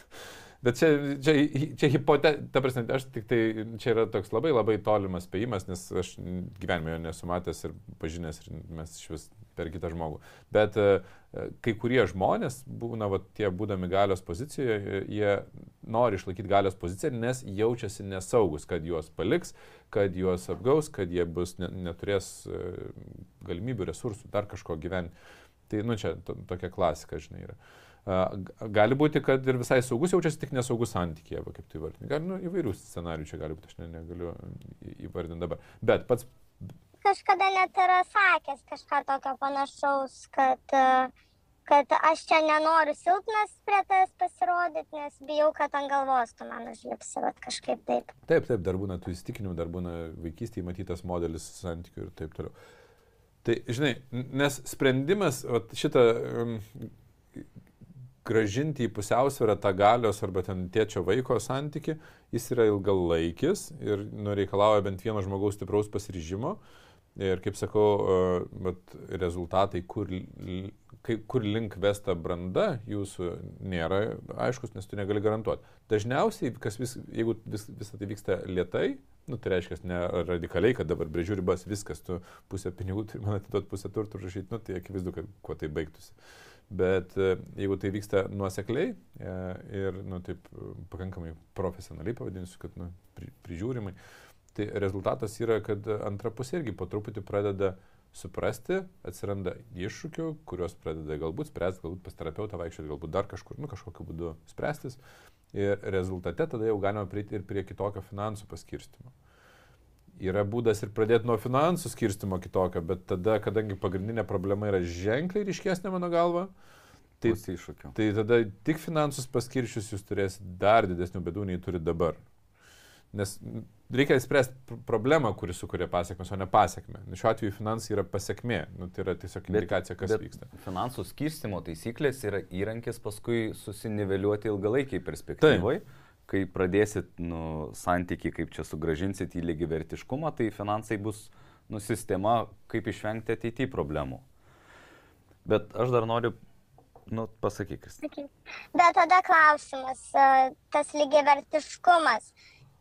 Bet čia, čia, čia hipote, ta prasme, aš tik tai, čia yra toks labai labai tolimas spėjimas, nes aš gyvenime jo nesu matęs ir pažinęs ir mes iš vis per kitą žmogų. Bet e, kai kurie žmonės, būna va, tie būdami galios pozicijoje, jie nori išlaikyti galios poziciją, nes jaučiasi nesaugus, kad juos paliks, kad juos apgaus, kad jie bus, ne, neturės e, galimybių, resursų, dar kažko gyventi. Tai, nu, čia to, tokia klasika, žinai, yra. Uh, Gali būti, kad ir visai saugus jaučiasi tik nesaugus santykėje, kaip tai vardinti. Gali, nu, įvairių scenarių čia gali būti, aš ne, negaliu įvardinti dabar. Bet pats. Kažkada net yra sakęs kažką tokio panašaus, kad, kad aš čia nenoriu silpnas prie tas pasirodyti, nes bijau, kad ant galvos tu man užlipsi, bet kažkaip taip. Taip, taip, dar būna tų įsitikinimų, dar būna vaikystėje matytas modelis santykių ir taip toliau. Tai, žinai, nes sprendimas, šitą gražinti į pusiausvyrą tą galios arba ten tėčio vaiko santyki, jis yra ilgalaikis ir nu, reikalauja bent vieno žmogaus stipraus pasiryžimo. Ir kaip sakau, bet rezultatai, kur, kur link vesta branda jūsų nėra aiškus, nes tu negali garantuoti. Dažniausiai, vis, jeigu vis, visą tai vyksta lietai, nu, tai reiškia ne radikaliai, kad dabar brėžiu ribas, viskas, tu pusę pinigų turi man atiduoti, pusę turtų rašyti, nu, tai akivaizdu, kad kuo tai baigtųsi. Uh, Bet e, jeigu tai vyksta nuosekliai e, ir nu, taip, pakankamai profesionaliai pavadinsiu, kad nu, pri, prižiūrimai, tai rezultatas yra, kad antra pusė irgi po truputį pradeda suprasti, atsiranda iššūkių, kuriuos pradeda galbūt spręsti, galbūt pas terapeutą vaikščioti, galbūt dar kažkur, nu, kažkokiu būdu spręstis. Ir rezultate tada jau galima prieiti ir prie kitokio finansų paskirstimo yra būdas ir pradėti nuo finansų skirstimo kitokio, bet tada, kadangi pagrindinė problema yra ženkliai ryškesnė mano galva, tai, tai tada tik finansus paskiršius jūs turėsite dar didesnių bėdų nei turi dabar. Nes reikia spręsti problemą, kuris sukuria pasiekmes, o ne pasiekme. Šiuo atveju finansai yra pasiekmė, nu, tai yra tiesiog indikacija, kas bet vyksta. Finansų skirstimo taisyklės yra įrankis paskui susiniveliuoti ilgalaikiai perspektyvai. Taip kai pradėsit nu, santyki, kaip čia sugražinsit į lygi vertiškumą, tai finansai bus nu, sistema, kaip išvengti ateityje problemų. Bet aš dar noriu, nu, pasakyk. Bet tada klausimas, tas lygiai vertiškumas.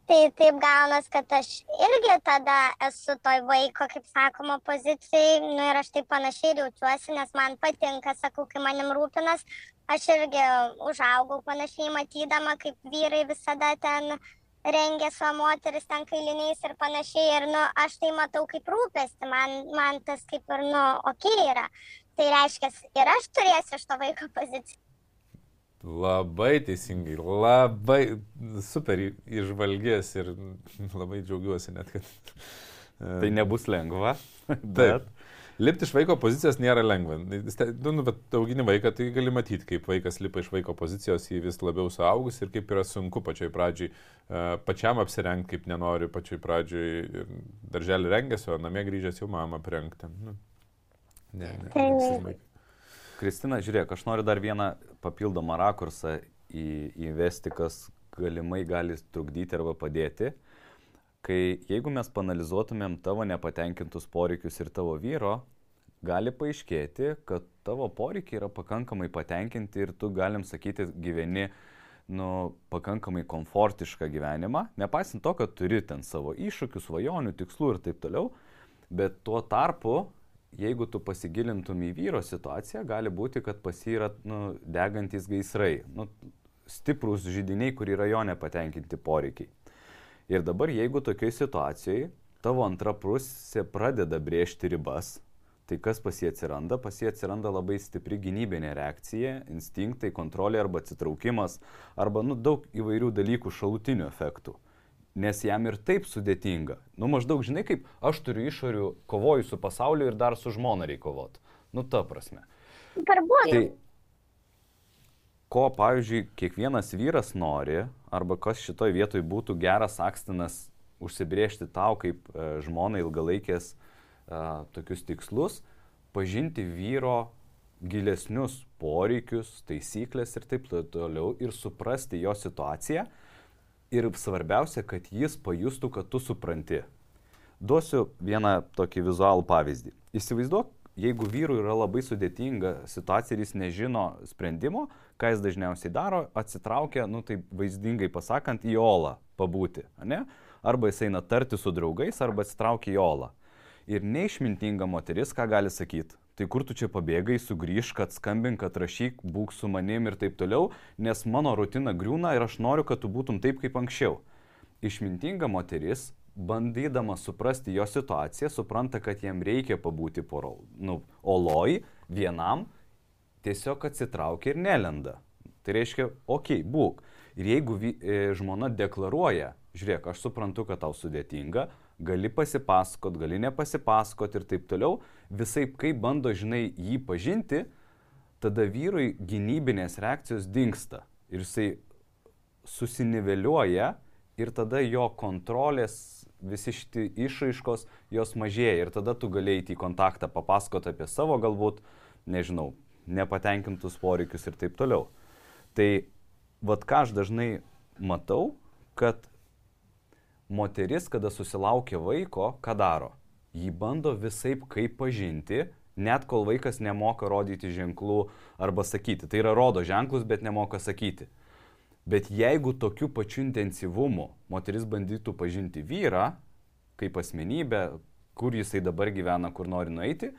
Tai taip gaunas, kad aš irgi tada esu toj vaiko, kaip sakoma, pozicijai, nu ir aš taip panašiai jaučiuosi, nes man patinka, sakau, kai manim rūpinas, aš irgi užaugau panašiai matydama, kaip vyrai visada ten rengia savo moteris ten kailiniais ir panašiai, ir nu, aš tai matau kaip rūpesti, man, man tas kaip ir, nu, ok yra. Tai reiškia, ir aš turėsiu iš to vaiko poziciją. Labai teisingai, labai super išvalgės ir labai džiaugiuosi net, kad. Tai nebus lengva. Bet. Lipti iš vaiko pozicijos nėra lengva. Nu, nu, bet augini vaiką, tai gali matyti, kaip vaikas lipa iš vaiko pozicijos į vis labiau suaugus ir kaip yra sunku pačioj pradžiai, pačiam apsirengti, kaip nenori pačioj pradžiai. Darželį rengėsi, o namie grįžęs jau mamą aprengti. Nu, ne, ne, ne, Kristina, žiūrėk, aš noriu dar vieną papildomą rakursą į, įvesti, kas galimai gali trukdyti arba padėti. Kai jeigu mes panalizuotumėm tavo nepatenkintus poreikius ir tavo vyro, gali paaiškėti, kad tavo poreikiai yra pakankamai patenkinti ir tu galim sakyti gyveni nu, pakankamai komfortišką gyvenimą, nepaisant to, kad turi ten savo iššūkių, svajonių, tikslų ir taip toliau, bet tuo tarpu, jeigu tu pasigilintum į vyro situaciją, gali būti, kad pas jį yra nu, degantis gaisrai, nu, stiprus žydiniai, kur yra jo nepatenkinti poreikiai. Ir dabar, jeigu tokiai situacijai tavo antra pusė pradeda brėžti ribas, tai kas pas jį atsiranda? Pas jį atsiranda labai stipri gynybinė reakcija, instinktai, kontrolė arba atsitraukimas, arba nu, daug įvairių dalykų šalutinių efektų. Nes jam ir taip sudėtinga. Nu maždaug žinai, kaip aš turiu išorių, kovoju su pasauliu ir dar su žmona reikia kovoti. Nu ta prasme. Darbuotojai. Tai ko, pavyzdžiui, kiekvienas vyras nori, arba kas šitoje vietoje būtų geras akstinas užsibriežti tau kaip e, žmona ilgalaikės e, tokius tikslus, pažinti vyro gilesnius poreikius, taisyklės ir taip toliau ir suprasti jo situaciją. Ir svarbiausia, kad jis pajustų, kad tu supranti. Duosiu vieną tokį vizualų pavyzdį. Įsivaizduok, jeigu vyrui yra labai sudėtinga situacija ir jis nežino sprendimo, ką jis dažniausiai daro, atsitraukia, nu tai vaizdingai pasakant, į olą pabūti, ne? Arba jis eina tarti su draugais, arba atsitraukia į olą. Ir neišmintinga moteris, ką gali sakyti? Tai kur tu čia pabėgai, sugrįžk, kad skambink, kad rašyk, būk su manim ir taip toliau, nes mano rutina griūna ir aš noriu, kad tu būtum taip kaip anksčiau. Išmintinga moteris bandydama suprasti jo situaciją, supranta, kad jam reikia pabūti poro, nu, oloj vienam, tiesiog atsitraukia ir nelenda. Tai reiškia, okei, okay, būk. Ir jeigu vi, e, žmona deklaruoja, žiūrėk, aš suprantu, kad tau sudėtinga, gali pasipasakot, gali nepasipasakot ir taip toliau, visai kaip bando, žinai, jį pažinti, tada vyrui gynybinės reakcijos dinksta. Ir jisai susiniveliuoja ir tada jo kontrolės visi šitie išraiškos, jos mažėja ir tada tu galėjai į kontaktą papasakoti apie savo galbūt, nežinau, nepatenkintus poreikius ir taip toliau. Tai vad ką aš dažnai matau, kad moteris, kada susilaukia vaiko, ką daro? Jį bando visai kaip pažinti, net kol vaikas nemoka rodyti ženklų arba sakyti. Tai yra rodo ženklus, bet nemoka sakyti. Bet jeigu tokiu pačiu intensyvumu moteris bandytų pažinti vyrą, kaip asmenybę, kur jisai dabar gyvena, kur nori nueiti,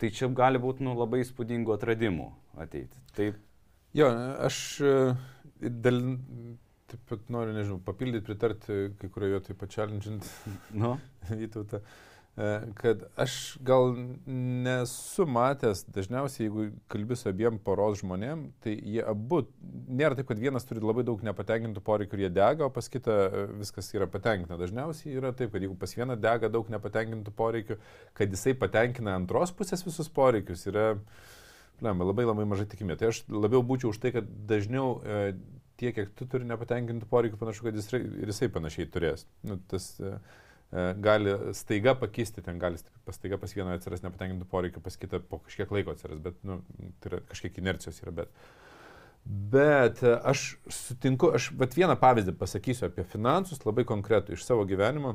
tai čia gali būti nu, labai įspūdingų atradimų ateiti. Taip. Jo, aš e, dėl, taip pat noriu, nežinau, papildyti, pritarti kai kurioje vietoje pačialinčiant nu? [laughs] Vytautą. E, kad aš gal nesu matęs, dažniausiai jeigu kalbės abiem poros žmonėm, tai jie abu, nėra taip, kad vienas turi labai daug nepatenkintų poreikių ir jie dega, o pas kitą e, viskas yra patenkinta. Dažniausiai yra taip, kad jeigu pas vieną dega daug nepatenkintų poreikių, kad jisai patenkina antros pusės visus poreikius, yra lemba, labai labai mažai tikimė. Tai aš labiau būčiau už tai, kad dažniau e, tiek, kiek tu turi nepatenkintų poreikių, panašu, kad jis, ir jisai panašiai turės. Nu, tas, e, E, gali staiga pakisti, ten gali staiga pas vieną atsiras nepatenkintų poreikių, pas kitą po kažkiek laiko atsiras, bet nu, tai yra kažkiek inercijos yra. Bet, bet e, aš sutinku, aš bet vieną pavyzdį pasakysiu apie finansus, labai konkretų iš savo gyvenimo,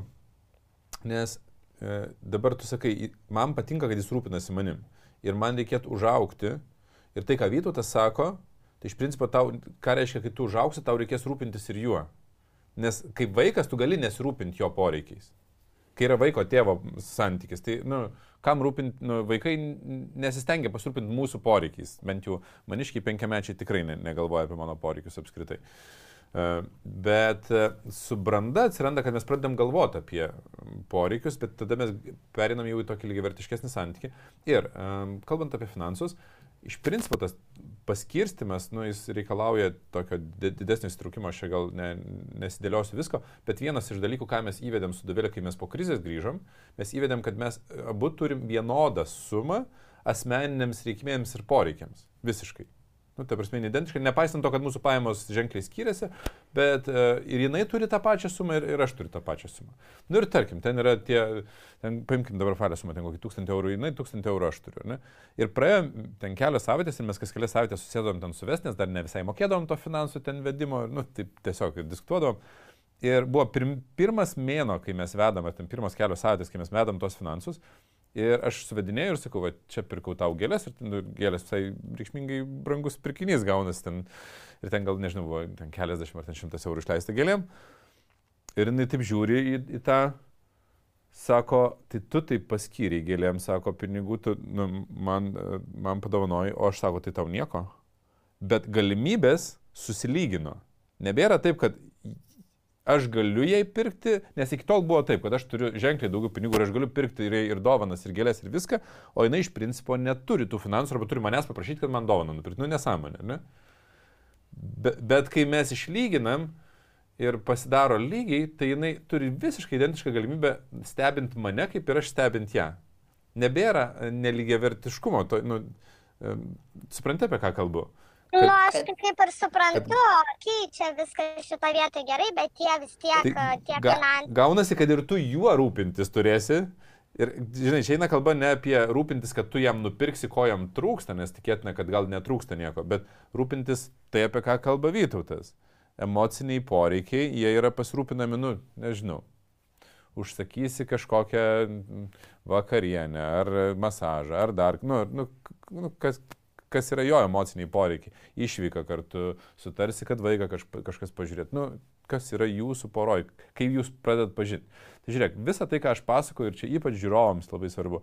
nes e, dabar tu sakai, man patinka, kad jis rūpinasi manim ir man reikėtų užaukti ir tai, ką Vytautas sako, tai iš principo tau, ką reiškia, kai tu užauksi, tau reikės rūpintis ir juo. Nes kaip vaikas tu gali nesirūpinti jo poreikiais kai yra vaiko tėvo santykis, tai, nu, kam rūpinti, nu, vaikai nesistengia pasirūpinti mūsų poreikiais, bent jau maniškiai penkiamečiai tikrai ne, negalvoja apie mano poreikius apskritai. Uh, bet uh, su branda atsiranda, kad mes pradedam galvoti apie poreikius, bet tada mes perinam jau į tokį lygiai vertiškesnį santykį. Ir um, kalbant apie finansus, iš principo tas paskirstimas, nu, jis reikalauja tokio didesnio įsitraukimo, aš čia gal ne, nesidėliosiu visko, bet vienas iš dalykų, ką mes įvedėm su Dovilė, kai mes po krizės grįžom, mes įvedėm, kad mes abu turim vienodą sumą asmeniniams reikmėms ir poreikiams. Visiškai. Nu, ta prasme, identiškai, nepaisant to, kad mūsų pajamos ženkliai skiriasi, bet uh, ir jinai turi tą pačią sumą ir, ir aš turiu tą pačią sumą. Nu ir tarkim, ten yra tie, ten, paimkim dabar falę sumą, ten kokį tūkstantį eurų, jinai tūkstantį eurų aš turiu. Ne? Ir praėjo ten kelios savaitės ir mes kas kelias savaitės susėdom ten suvest, nes dar ne visai mokėdom to finansų ten vedimo, nu, taip tiesiog diskutuodom. Ir buvo pirm, pirmas mėno, kai mes vedam, ar ten pirmas kelios savaitės, kai mes vedam tos finansus. Ir aš suvedinėjau ir sakau, va, čia pirkau tau gėlės ir ten, nu, gėlės visai reikšmingai brangus pirkinys gaunasi ten. Ir ten gal, nežinau, buvo ten keliasdešimt ar ten šimtas eurų išleista gėlėm. Ir jinai taip žiūri į, į tą, sako, tai tu taip paskyriai gėlėm, sako, pinigų tu nu, man, man padovanoji, o aš sako, tai tau nieko. Bet galimybės susilygino. Nebėra taip, kad aš galiu jai pirkti, nes iki tol buvo taip, kad aš turiu ženkliai daugiau pinigų ir aš galiu pirkti ir, ir dovanas, ir gėlės, ir viską, o jinai iš principo neturi tų finansų arba turi manęs paprašyti, kad man dovaną nupirkti. Nu, nesąmonė, ne? Bet, bet kai mes išlyginam ir pasidaro lygiai, tai jinai turi visiškai identišką galimybę stebinti mane, kaip ir aš stebint ją. Nebėra nelygiavertiškumo, to, nu, suprantate, apie ką kalbu. Kad, nu, aš kaip ir suprantu, kad, keičia viską šitą vietą gerai, bet tie vis tiek, tai, tie ga, finansai. Gaunasi, kad ir tu juo rūpintis turėsi. Ir, žinai, čia eina kalba ne apie rūpintis, kad tu jam nupirksi, ko jam trūksta, nes tikėtina, kad gal netrūksta nieko, bet rūpintis tai, apie ką kalba Vytautas. Emociniai poreikiai, jie yra pasirūpinami, nu, nežinau, užsakysi kažkokią vakarienę, ar masažą, ar dar, nu, nu, nu kas, kas yra jo emociniai poreikiai. Išvyka kartu, sutarsi, kad vaiką kaž, kažkas pažiūrėt. Nu, kas yra jūsų poroj, kaip jūs pradedat pažinti. Tai žiūrėk, visą tai, ką aš pasakoju, ir čia ypač žiūrovams labai svarbu.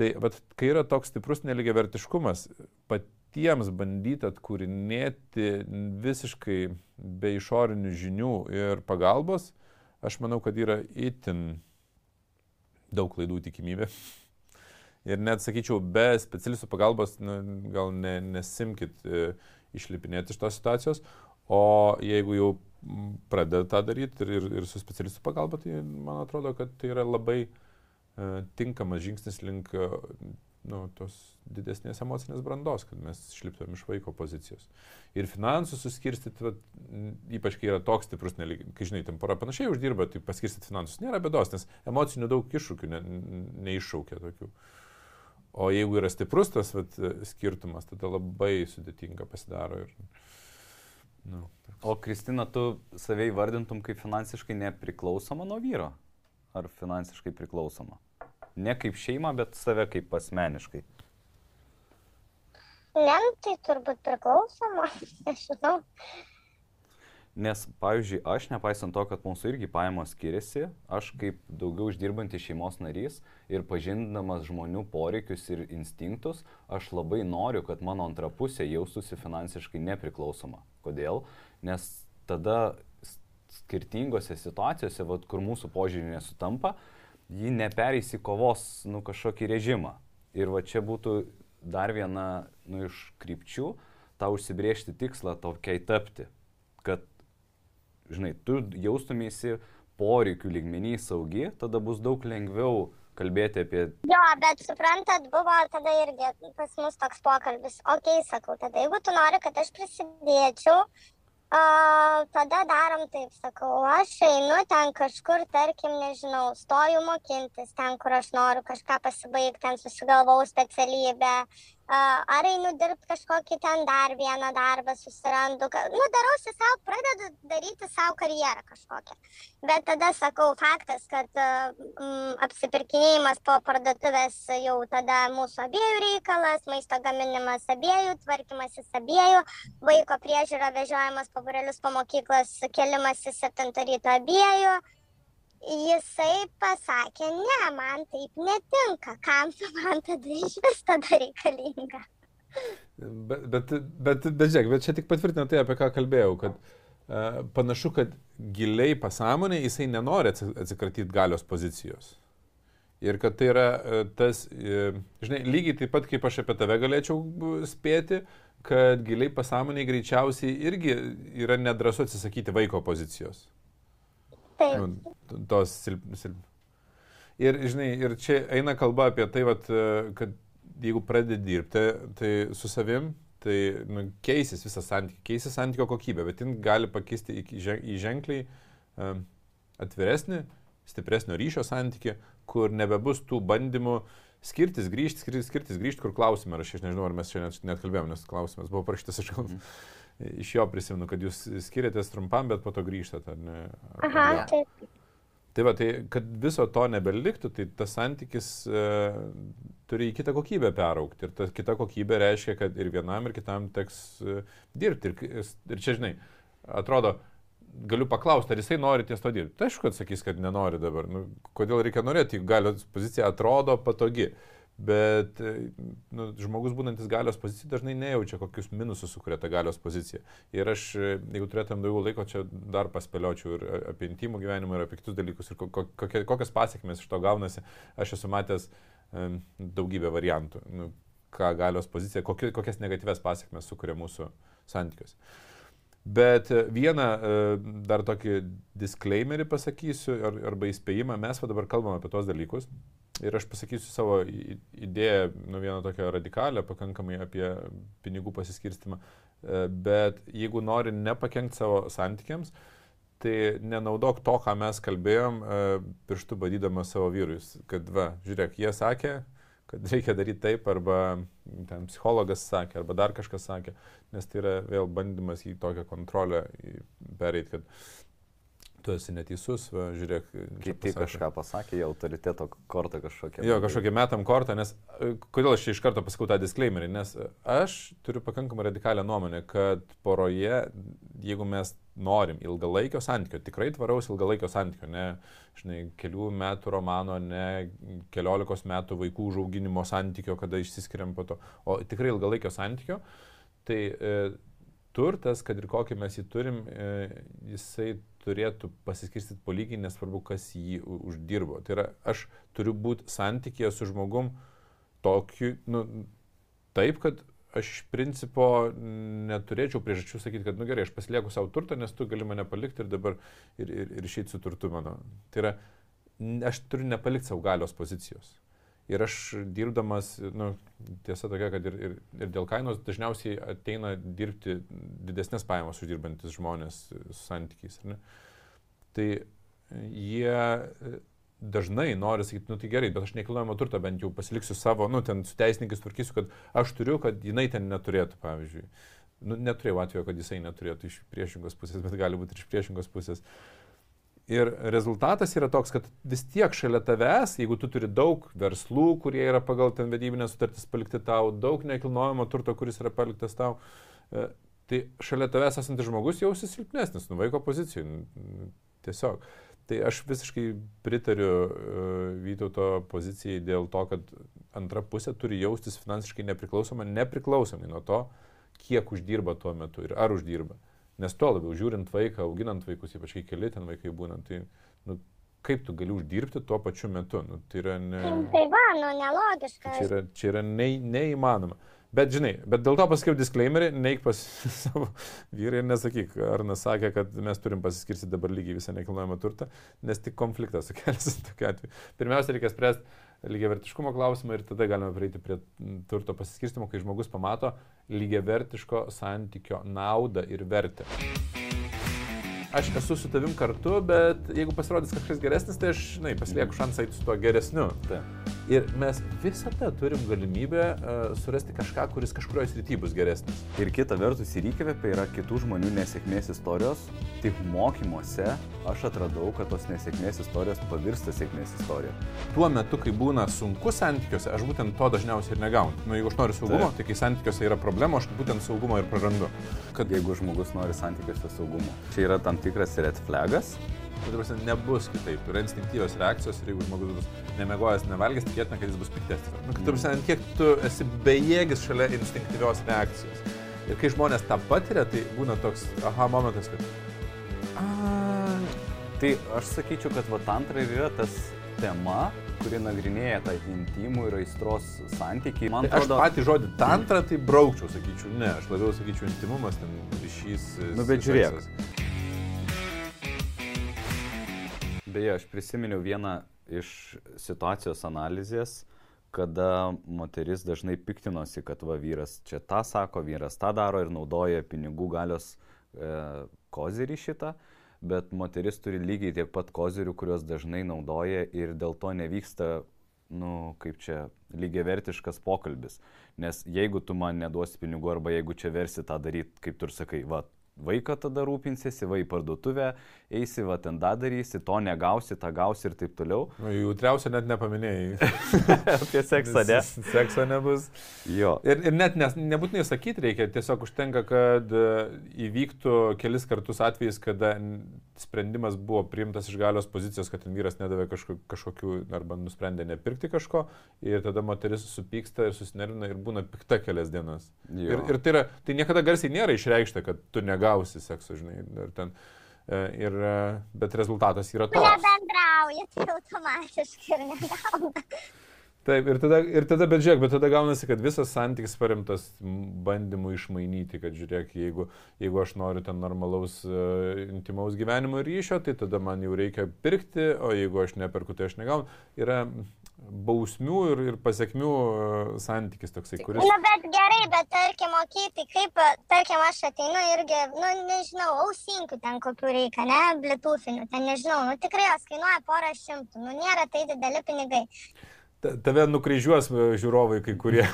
Tai, bet kai yra toks stiprus neligiavertiškumas, patiems bandyti atkūrinėti visiškai be išorinių žinių ir pagalbos, aš manau, kad yra itin daug klaidų tikimybė. Ir net sakyčiau, be specialistų pagalbos nu, gal ne, nesimkit e, išlipinėti iš tos situacijos, o jeigu jau pradeda tą daryti ir, ir, ir su specialistų pagalba, tai man atrodo, kad tai yra labai e, tinkamas žingsnis link e, nu, tos didesnės emocinės brandos, kad mes išliptumėm iš vaiko pozicijos. Ir finansų suskirstyti, va, ypač kai yra toks stiprus, nelyg, kai žinai, ten pora panašiai uždirba, tai paskirstyti finansus nėra bėdos, nes emocinių daug iššūkių ne, neiššaukia tokių. Uh, O jeigu yra stiprus tas vat, skirtumas, tada labai sudėtinga pasidaro. Ir, nu, toks. o Kristina, tu save įvardintum kaip finansiškai nepriklausoma nuo vyro? Ar finansiškai priklausoma? Ne kaip šeima, bet save kaip asmeniškai. Ne, tai turbūt priklausoma, [laughs] nežinau. Nes, pavyzdžiui, aš, nepaisant to, kad mūsų irgi pajamos skiriasi, aš kaip daugiau uždirbantis šeimos narys ir pažindamas žmonių poreikius ir instinktus, aš labai noriu, kad mano antra pusė jaustųsi finansiškai nepriklausoma. Kodėl? Nes tada skirtingose situacijose, vat, kur mūsų požiūrį nesutampa, ji nepereis į kovos nu, kažkokį režimą. Ir va čia būtų dar viena nu, iš krypčių, tą užsibriežti tikslą tokiai tapti. Kad žinai, tu jaustumėsi poreikių lygmenį saugi, tada bus daug lengviau kalbėti apie... Jo, bet suprantat, buvo tada irgi pas mus toks pokalbis. Ok, sakau, tada jeigu tu nori, kad aš prisidėčiau, uh, tada darom taip, sakau, aš einu ten kažkur, tarkim, nežinau, stoju mokintis, ten, kur aš noriu kažką pasibaigti, ten susigalvau specialybę, ar einu dirbti kažkokį ten dar vieną darbą, susirandu, nu, darausi savo, pradedu daryti savo karjerą kažkokią. Bet tada sakau, faktas, kad mm, apsipirkinėjimas po parduotuvės jau tada mūsų abiejų reikalas, maisto gaminimas abiejų, tvarkymasis abiejų, vaiko priežiūra vežiojimas po burelius po mokyklas, kelimas į 7 ryto abiejų jisai pasakė, ne, man taip netinka, kam tu man tada iš vis tada reikalinga. Bet, bet, bet, bet žiūrėk, bet čia tik patvirtina tai, apie ką kalbėjau, kad uh, panašu, kad giliai pasąmonė jisai nenori atsikratyti galios pozicijos. Ir kad tai yra uh, tas, uh, žinai, lygiai taip pat kaip aš apie tave galėčiau spėti, kad giliai pasąmonė greičiausiai irgi yra nedrasu atsisakyti vaiko pozicijos. Taip. Nu, tos silp, silp. Ir, žinai, ir čia eina kalba apie tai, vat, kad jeigu pradedi dirbti, tai su savim, tai nu, keisis visas santykis, keisis santykio kokybė, bet jin gali pakeisti į, į ženkliai um, atviresnį, stipresnio ryšio santykį, kur nebebus tų bandymų skirtis, grįžti, skirtis, skirtis grįžti, kur klausime, ar aš, aš nežinau, ar mes čia net, net kalbėjom, nes klausimas buvo parašytas iš kalbos. Mm. Iš jo prisimenu, kad jūs skiriatės trumpam, bet po to grįžtate, ar ne? Aha, Ja. taip. Tai va, tai kad viso to nebeliktų, tai tas santykis e, turi į kitą kokybę peraukti. Ir ta kita kokybė reiškia, kad ir vienam, ir kitam teks e, dirbti. Ir, ir čia, žinai, atrodo, galiu paklausti, ar jisai nori ties to dirbti. Tai aišku, kad sakys, kad nenori dabar. Nu, kodėl reikia norėti, jeigu galios pozicija atrodo patogi. Bet e, nu, žmogus būnantis galios pozicijai dažnai nejaučia, kokius minusus sukuria ta galios pozicija. Ir aš, e, jeigu turėtum daugiau laiko, čia dar paspėliočiau ir apie intimų gyvenimą, ir apie kitus dalykus, ir ko- ko- kokie, kokias pasiekmes iš to gaunasi. Aš esu matęs um, daugybę variantų, nu, ką galios pozicija, kokie, kokias negatyves pasiekmes sukuria mūsų santykiuose. Bet e, vieną e, dar tokį disclaimerį pasakysiu, ar, arba įspėjimą, mes dabar kalbam apie tos dalykus. Ir aš pasakysiu savo idėją, nu vieną tokią radikalią, pakankamai apie pinigų pasiskirstimą. E, Bet jeigu nori nepakenkti savo santykiams, tai nenaudok to, ką mes kalbėjom, e, pirštų badydamas savo vyrus. Kad, va, žiūrėk, jie sakė, kad reikia daryti taip, arba ten psichologas sakė, arba dar kažkas sakė, nes tai yra vėl bandymas į tokią kontrolę pereiti, kad tu esi neteisus, va, žiūrėk. Kiti pasakė. kažką pasakė, jie autoriteto kortą kažkokią. Jo, kažkokį metam kortą, nes e, kodėl aš čia iš karto pasakau tą disclaimerį, nes e, aš turiu pakankamai radikalią nuomonę, kad poroje, jeigu mes norim ilgalaikio santykio, tikrai tvaraus ilgalaikio santykio, ne, žinai, kelių metų romano, ne keliolikos metų vaikų užauginimo santykio, kada išsiskiriam po to, o tikrai ilgalaikio santykio, tai e, turtas, kad ir kokį mes jį turim, e, jisai turėtų pasiskirstyti po lygiai, nesvarbu, kas jį uždirbo. Tai yra, aš turiu būti santykėje su žmogum tokiu, nu, taip, kad aš iš principo neturėčiau priežasčių sakyti, kad, nu gerai, aš pasilieku savo turtą, nes tu gali mane palikti ir dabar ir, ir, ir išeiti su turtu mano. Tai yra, aš turiu nepalikti savo galios pozicijos. Ir aš dirbdamas, nu, tiesa tokia, kad ir, ir, ir dėl kainos dažniausiai ateina dirbti didesnės pajamas uždirbantis žmonės su santykiais. Tai jie e, dažnai nori sakyti, nu tai gerai, bet aš nekilnojamo turto bent jau pasiliksiu savo, nu ten su teisininkais tvarkysiu, kad aš turiu, kad jinai ten neturėtų, pavyzdžiui. Nu, neturėjau atveju, kad jisai neturėtų iš priešingos pusės, bet gali būti ir iš priešingos pusės. Ir rezultatas yra toks, kad vis tiek šalia tavęs, jeigu tu turi daug verslų, kurie yra pagal ten vedybinės sutartis palikti tau, daug nekilnojamo turto, kuris yra paliktas tau, e, tai šalia tavęs esantis žmogus jausis silpnesnis, nu vaiko pozicijų. Tiesiog. Tai aš visiškai pritariu uh, Vytauto pozicijai dėl to, kad antra pusė turi jaustis finansiškai nepriklausoma, nepriklausomai nuo to, kiek uždirba tuo metu ir ar uždirba. Nes tuo labiau žiūrint vaiką, auginant vaikus, ypač kai keli ten vaikai būna, tai nu, kaip tu gali uždirbti tuo pačiu metu? Nu, tai yra, ne, Tai va, nu nelogiška. čia yra, čia yra ne, neįmanoma. Bet žinai, bet dėl to pasakiau disclaimerį, neik pas [laughs] savo vyrą ir nesakyk, Arnas sakė, kad mes turim pasiskirsti dabar lygiai visą nekilnojamą turtą, nes tik konfliktą sukelsi [laughs] tokiu atveju. Pirmiausia, reikia spręsti lygiavertiškumo klausimą ir tada galime prieiti prie turto pasiskirstimo, kai žmogus pamato lygiavertiško santykio naudą ir vertę. Aš esu su tavim kartu, bet jeigu pasirodys kažkas geresnis, tai aš, žinai, pasilieku šansą eiti su tuo geresniu. Taip. Ir mes visada turim galimybę uh, surasti kažką, kuris kažkurioje srityje bus geresnis. Ir kita vertus, ir įkvėpia yra kitų žmonių nesėkmės istorijos. Tik mokymuose aš atradau, kad tos nesėkmės istorijos pavirsta sėkmės istorija. Tuo metu, kai būna sunku santykiuose, aš būtent to dažniausiai ir negaunu. Nu, jeigu aš noriu saugumo, Taip. tai kai santykiuose yra problema, aš būtent saugumo ir prarandu. Kad jeigu žmogus nori santykiuose saugumo. Čia yra tam tikras red flagas. Tai dabar nebus kitaip. Yra instinktyvios reakcijos ir jeigu žmogus bus nemegojęs, nevalgęs, tikėtina, kad jis bus piktesnis. Nu, kad, ant kiek tu esi bejėgis šalia instinktyvios reakcijos. Ir kai žmonės tą patiria, tai būna toks aha momentas, kad... A, Tai aš sakyčiau, kad va tantra ir yra tas tema, kuri nagrinėja tą intimų ir aistros santykį. Man Tai aš patį žodį tantra tai braukčiau, sakyčiau, ne, aš labiau sakyčiau intimumas, ten ryšys. Nu, bet žiūrėk. seksas. Beje, aš prisiminiau vieną iš situacijos analizės, kada moteris dažnai piktinosi, kad va vyras čia tą sako, vyras tą daro ir naudoja pinigų galios e, kozirį šitą, bet moteris turi lygiai tiek pat kozirių, kuriuos dažnai naudoja ir dėl to nevyksta nu, kaip čia, lygiavertiškas pokalbis. Nes jeigu tu man neduosi pinigų arba jeigu čia versi tą daryti, kaip tu ir sakai, va, vaiką tada rūpinsiesi, va į parduotuvę, eisi, va ten tą darysi, to negausi, tą gausi ir taip toliau. Nu, jautriausia net nepaminėjai. [laughs] Apie seksą, ne? Sekso nebus. Jo. Ir, ir net nes, nebūtinai sakyti reikia, tiesiog užtenka, kad e, įvyktų kelis kartus atvejais, kada sprendimas buvo priimtas iš galios pozicijos, kad ten vyras nedavė kažko, kažkokių arba nusprendė nepirkti kažko ir tada moteris supyksta ir susinervina ir būna pikta kelias dienas. Jo. Ir, ir tai, yra, tai niekada garsiai nėra išreikšta, kad tu negausi sekso, žinai. Ir ten, e, ir, e, bet rezultatas yra toks. Nebendrauja, tai automatiškai ir negauna. Taip, ir tada, ir tada, bet žiūrėk, bet tada gaunasi, kad visas santykis paremtas bandymu išmainyti, kad žiūrėk, jeigu, jeigu aš noriu ten normalaus uh, intimaus gyvenimo ryšio, tai tada man jau reikia pirkti, o jeigu aš neperku, tai aš negaunu. Yra bausmių ir, ir pasiekmių uh, santykis toksai, kuris... Na, bet gerai, bet tarkim, mokyti, kaip, tarkim, aš ateinu irgi, nu, nežinau, ausinkų ten kokių reikia, ne, blitūfinių, ten nežinau, nu tikrai jos kainuoja porą šimtų, nu nėra tai dideli pinigai. Ta- Tave nukryžiuos e, žiūrovai kai kurie.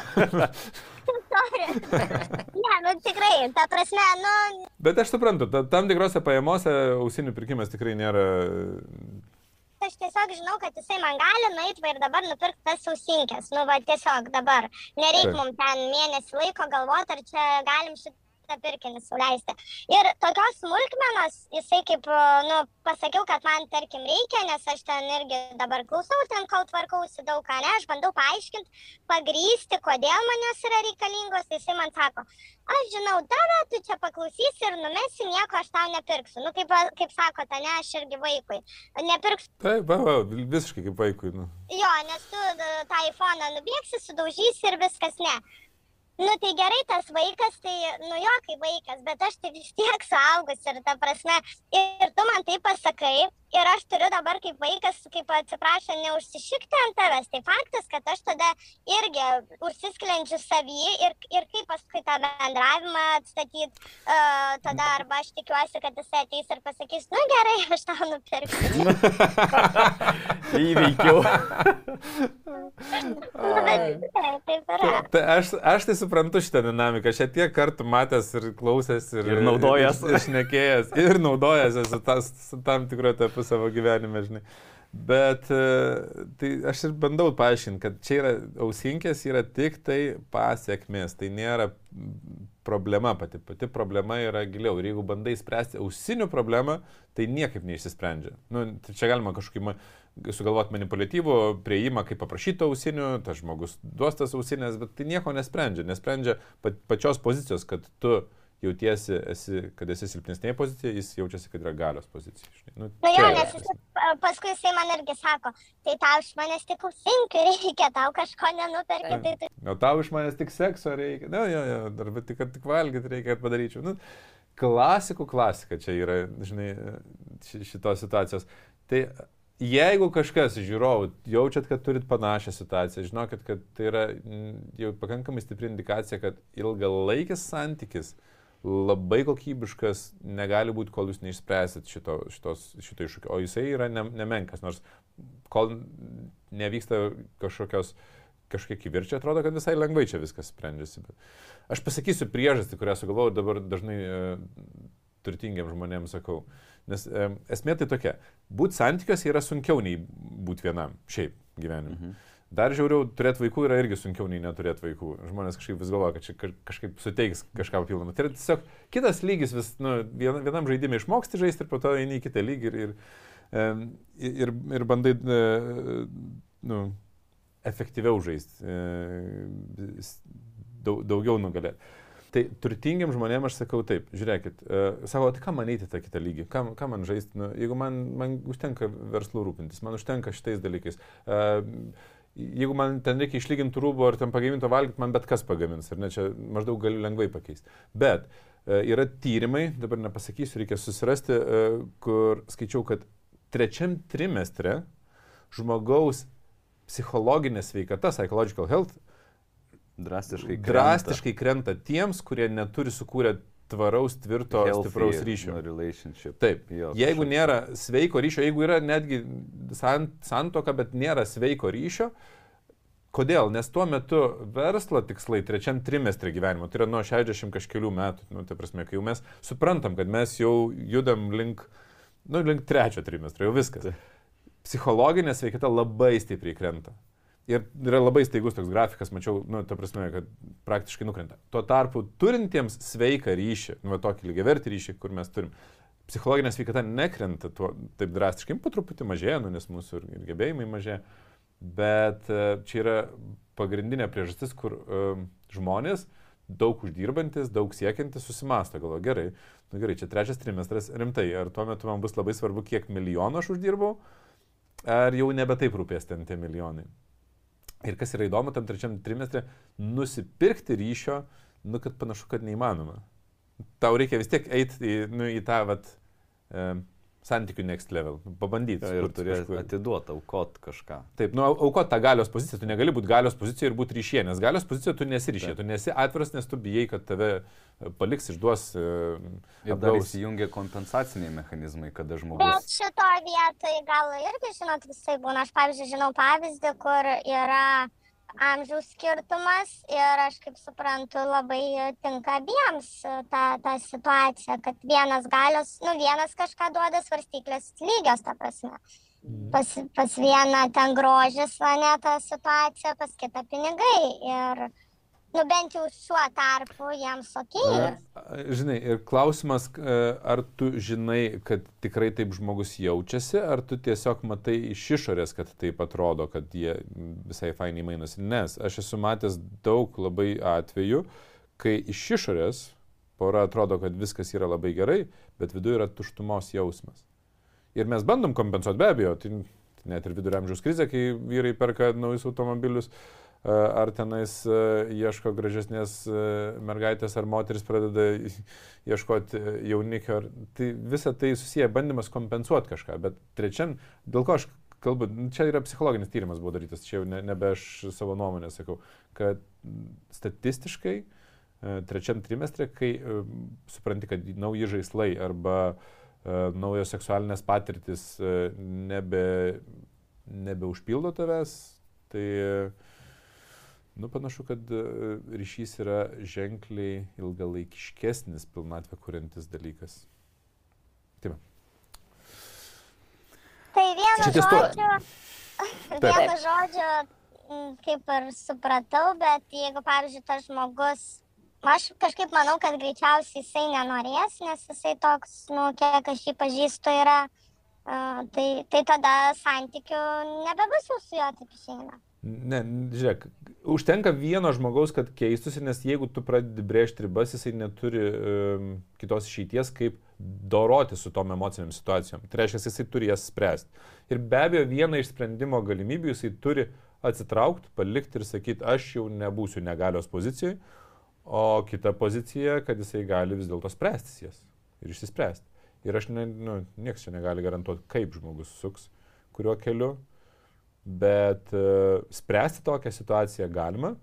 Ne, nu tikrai, ta prasme, nu, Bet aš suprantu, ta, tam tikrose pajamose ausinių pirkimas tikrai nėra... aš tiesiog žinau, kad jisai man gali nueiti ir dabar nupirkti tas ausinkės. Nu, va, tiesiog dabar. Nereikia Taip. mums ten mėnesį laiko galvoti, ar čia galim šitą pirkinį suleisti. Ir tokios smulkmenos, jisai kaip, nu, pasakiau, kad man, tarkim, reikia, nes aš ten irgi dabar klausau, ten kol tvarkausi daug ką, ne, aš bandau paaiškinti, pagrysti, kodėl man jos yra reikalingos, tai jisai man sako, aš žinau tave, tu čia paklausysi ir numesi, nieko aš tau nepirksiu. Nu, kaip, kaip sakote, ne, aš irgi vaikui. Nepirksiu Taip, va, va, visiškai kaip vaikui. Nu. Jo, nes tu e, tą iPhone nubėgsi, sudaužysi ir viskas ne. Nu tai gerai, tas vaikas, tai, nu jo, kaip vaikas, bet aš tai vis tiek suaugus ir ta prasme, ir tu man tai pasakai, ir aš turiu dabar kaip vaikas, kaip atsiprašau, neužsišikti ant tavęs. Tai faktas, kad aš tada irgi užsisklenčiu savį ir, ir kaip paskui tą bendravimą atstatyti, uh, tada arba aš tikiuosi, kad jis ateis ir pasakys, nu gerai, aš tau nupirksiu. [laughs] Įveikiau. Bet [laughs] tikrai taip yra. Tai aš, aš tai suprantu šitą dinamiką. Ją tiek kartų matęs ir klausęs ir, Ir naudojęs. Ir, ir naudojęs esu tas, tam tikru etapu savo gyvenime, žinai. Bet e, tai aš ir bandau paaiškinti, kad čia yra ausinkės yra tik tai pasiekmes, tai nėra problema pati. Pati problema yra giliau. Ir jeigu bandai spręsti ausinių problemą, tai niekaip neišsisprendžia. Nu, tai čia galima kažkokį ma- sugalvoti manipuliatyvų prieimą, kaip paprašyti ausinių, tas žmogus duos tas ausinės, bet tai nieko nesprendžia. Nesprendžia pa- pačios pozicijos, kad tu jautiesi, esi, kad esi silpnesnėje pozicijoje, jis jaučiasi, kad yra galios pozicija. Nu, Nu jo, nes jis, paskui jisai man irgi sako, tai tau iš manęs tik ausinkių reikia, tau kažko nenuperki, tai tu O tau iš manęs tik sekso reikia. Na, jo, jo, dar tik, kad tik valgyti reikia, kad padaryčiau. Nu, klasikų klasika čia yra, žinai, ši- šitos situacijos. Tai jeigu kažkas žiūrovų jaučiat, kad turit panašią situaciją, žinokit, kad tai yra jau pakankamai stipri indikacija, kad ilgalaikis santykis labai kokybiškas negali būti, kol jūs neišspręsit šito, šitos, šito iššūkio. O jisai yra ne, nemenkas, nors kol nevyksta kažkokios kažkiek įvirčia, atrodo, kad visai lengvai čia viskas sprendžiasi. Bet aš pasakysiu priežastį, kurią sugalvoju dabar dažnai e, turtingiam žmonėms sakau. Nes e, esmė tai tokia, būti santykiuose yra sunkiau nei būti vienam, šiaip gyvenime. Mhm. Dar žiauriau, turėti vaikų yra irgi sunkiau nei neturėti vaikų. Žmonės kažkaip vis galvoja, kad čia ka- kažkaip suteiks kažką papildomą. Tai yra tiesiog kitas lygis, vis, nu, vien- vienam žaidimui išmoksti žaisti ir po to eini į kitą lygį ir, ir, em, ir, ir bandai e, nu, efektyviau žaisti, e, daugiau nugalėti. Tai turtingiam žmonėms aš sakau taip, žiūrėkit, uh, sako, tai ką man eiti tą kitą lygį, ką, ką man žaisti, nu, jeigu man, man užtenka verslų rūpintis, man užtenka šitais dalykais. Uh, jeigu man ten reikia išlyginti rūbų ar ten pagaminto valgyti, man bet kas pagamins, ar ne, čia maždaug galiu lengvai pakeisti. Bet uh, yra tyrimai, dabar nepasakysiu, reikia susirasti, uh, kur skaičiau, kad trečiam trimestre žmogaus psichologinė sveikata, psychological health, Drastiškai. krenta. drastiškai krenta tiems, kurie neturi sukūrę tvaraus, tvirto, Healthy, stipraus ryšio. Taip, Jo, jeigu kažkoks. nėra sveiko ryšio, jeigu yra netgi san, santoka, bet nėra sveiko ryšio, Kodėl? Nes tuo metu verslo tikslai trečiam trimestrė gyvenimo, tai yra nuo 60 kažkelių metų, nu, tai prasme, kai jau mes suprantam, kad mes jau judam link, nu, link trečio trimestro, jau viskas. Psichologinė sveikata labai stipriai krenta. Ir yra labai staigus toks grafikas, mačiau, nu, ta prasme, kad praktiškai nukrenta. Tuo tarpu turintiems sveiką ryšį, nu, tokį lygiavertį ryšį, kur mes turim, psichologinė sveikata nekrenta tuo, taip drastiškai, po truputį mažėja, nu, nes mūsų ir, ir gebėjimai mažėja. Bet e, čia yra pagrindinė priežastis, kur um, žmonės daug uždirbantis, daug siekiantis susimasto, galvo, gerai, nu gerai, čia trečias trimestras, rimtai, ar tuo metu man bus labai svarbu, kiek milijonų aš uždirbau, ar jau nebe taip rūpės ten tie milijonai. Ir kas yra įdomu, tam trečiam trimestrė, nusipirkti ryšio, nu kad panašu, kad neįmanoma. Tau reikia vis tiek eiti į, nu, į tą, vat, e, santykių next level, pabandyti. Ja, ir turėti atiduoti, aukot kažką. Taip, nu, aukot tą galios poziciją, tu negali būti galios pozicijoje ir būti ryšė, nes galios pozicijoje tu nesi ryšė, tu nesi atviras, nes tu bijai, kad tave e, paliks, išduos. Uh, ir dar įsijungia kompensaciniai mechanizmai, kada žmogus. Bet šitoje vietoje gal irgi, žinot, visai būna. Aš, pavyzdžiui, žinau pavyzdį, kur yra amžiaus skirtumas ir aš kaip suprantu labai tinka abiems ta, ta situacija, kad vienas galios, nu vienas kažką duoda svarstyklės lygios, ta prasme. Mm. Pas, pas vieną ten grožis, ne ta situacija, pas kitą pinigai. Ir, Nu bent jau šiuo tarpu jiems ok. Žinai, ir klausimas, ar tu žinai, kad tikrai taip žmogus jaučiasi, ar tu tiesiog matai iš išorės, kad taip atrodo, kad jie visai fainiai mainosi. Nes aš esu matęs daug labai atvejų, kai iš išorės pora atrodo, kad viskas yra labai gerai, bet viduje yra tuštumos jausmas. Ir mes bandom kompensuoti be abejo, tai net ir viduramžiaus krizė, kai vyrai perka naujus automobilius. Uh, ar tenais ieško gražesnės mergaitės, ar moteris pradeda [laughs] ieškoti jaunikio. Tai visa tai susiję bandymas kompensuoti kažką. Bet trečiam, dėl ko aš kalbu, nu, čia yra psichologinis tyrimas buvo darytas, čia jau ne, nebe aš savo nuomonę sakau, kad statistiškai trečiam trimestre, kai supranti, kad nauji žaislai arba naujos seksualinės patirtis nebe, nebeužpildo tavęs, tai uh, Nu, panašu, kad e, ryšys yra ženkliai ilgalaikiškesnis pilnatvę kuriantis dalykas. Taip. Tai vienu žodžiu, vienu žodžiu, kaip ir supratau, bet jeigu, pavyzdžiui, tas žmogus, aš kažkaip manau, kad greičiausiai jisai nenorės, nes jisai toks, nu, kiek aš jį pažįstu, yra, uh, tai, tai tada santykių nebebus jau su juo taip išeina. Ne, žiūrėk, užtenka vieno žmogaus, kad keistųsi, nes jeigu tu pradedi brėžti ribas, jisai neturi um, kitos išeities, kaip doroti su tom emociniam situacijom. Tai reiškia, jisai turi jas spręsti. Ir be abejo, vieną iš sprendimo galimybių jisai turi atsitraukti, palikti ir sakyti, aš jau nebūsiu negalios pozicijoje, o kita pozicija, kad jisai gali vis dėlto spręsti jas ir išsispręsti. Ir aš, ne, nu, niekas čia negali garantuoti, kaip žmogus suks, kuriuo keliu, bet uh, spręsti tokią situaciją galima.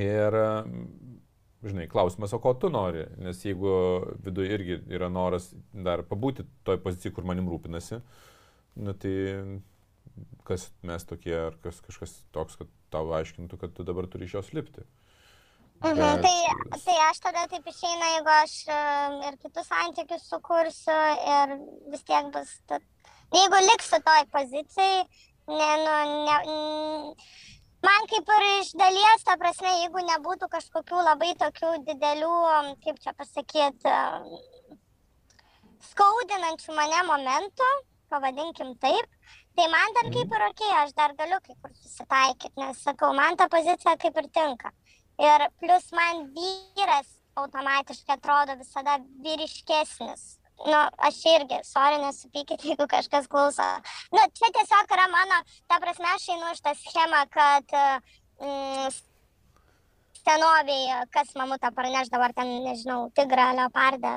Ir, žinai, klausimas, o ko tu nori, nes jeigu viduje irgi yra noras dar pabūti toj pozicijai, kur manim rūpinasi, nu tai kas mes tokie, ar kas, kažkas toks, kad tau aiškintų, kad tu dabar turi iš jos lipti. Mhm, Bet... tai, tai aš tada taip išeina, jeigu aš ir kitus santykius sukursiu ir vis tiek bus, tad jeigu liksiu toj pozicijai, ne, nu, ne, man kaip ir iš dalies, ta prasme, jeigu nebūtų kažkokių labai tokių didelių, kaip čia pasakyti, skaudinančių mane momentų, pavadinkim taip, tai man dar kaip ir ok, aš dar galiu kaip ir susitaikyti, nes sakau, man ta pozicija kaip ir tinka. Ir plus man vyras automatiškai atrodo visada vyriškesnis nu, aš irgi, sorry, nesupykit, [laughs] jeigu kažkas klauso. Nu, čia tiesiog yra mano, ta prasme, aš einu iš tą schemą, kad mm, senovėje, kas mamutą parneš dabar ten, nežinau, tigrą, leopardą,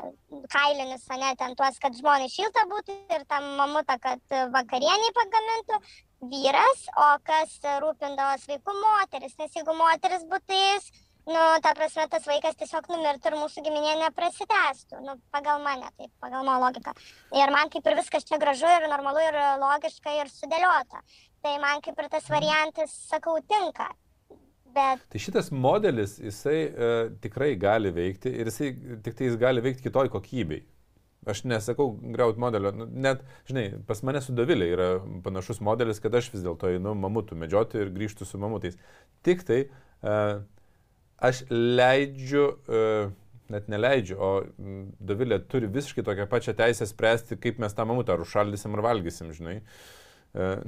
kailinius, ne, ten tuos, kad žmonai šilta būtų ir tam mamutą, kad vakarieniai pagamintų vyras, o kas rūpindavo vaikų moteris, nes jeigu moteris būtų jis, nu, ta prasme, tas vaikas tiesiog numirtų ir mūsų giminė neprasitęstų, nu, pagal mane, taip, pagal mano logiką. Ir man kaip ir viskas čia gražu ir normalu ir logiška ir sudėliota. Tai man kaip ir tas variantas, sakau, tinka. Bet Tai šitas modelis, jisai e, tikrai gali veikti ir jisai tik tai jis gali veikti kitoj kokybei. Aš nesakau greut modelio, nu, net, žinai, pas mane su Dovilė yra panašus modelis, kad aš vis dėlto einu mamutų medžioti ir grįžtu su mamutais. Tik tai uh, aš leidžiu, uh, net neleidžiu, o Dovilė turi visiškai tokią pačią teisę spręsti, kaip mes tą mamutą ar užšaldysim ar valgysim, žinai. Uh,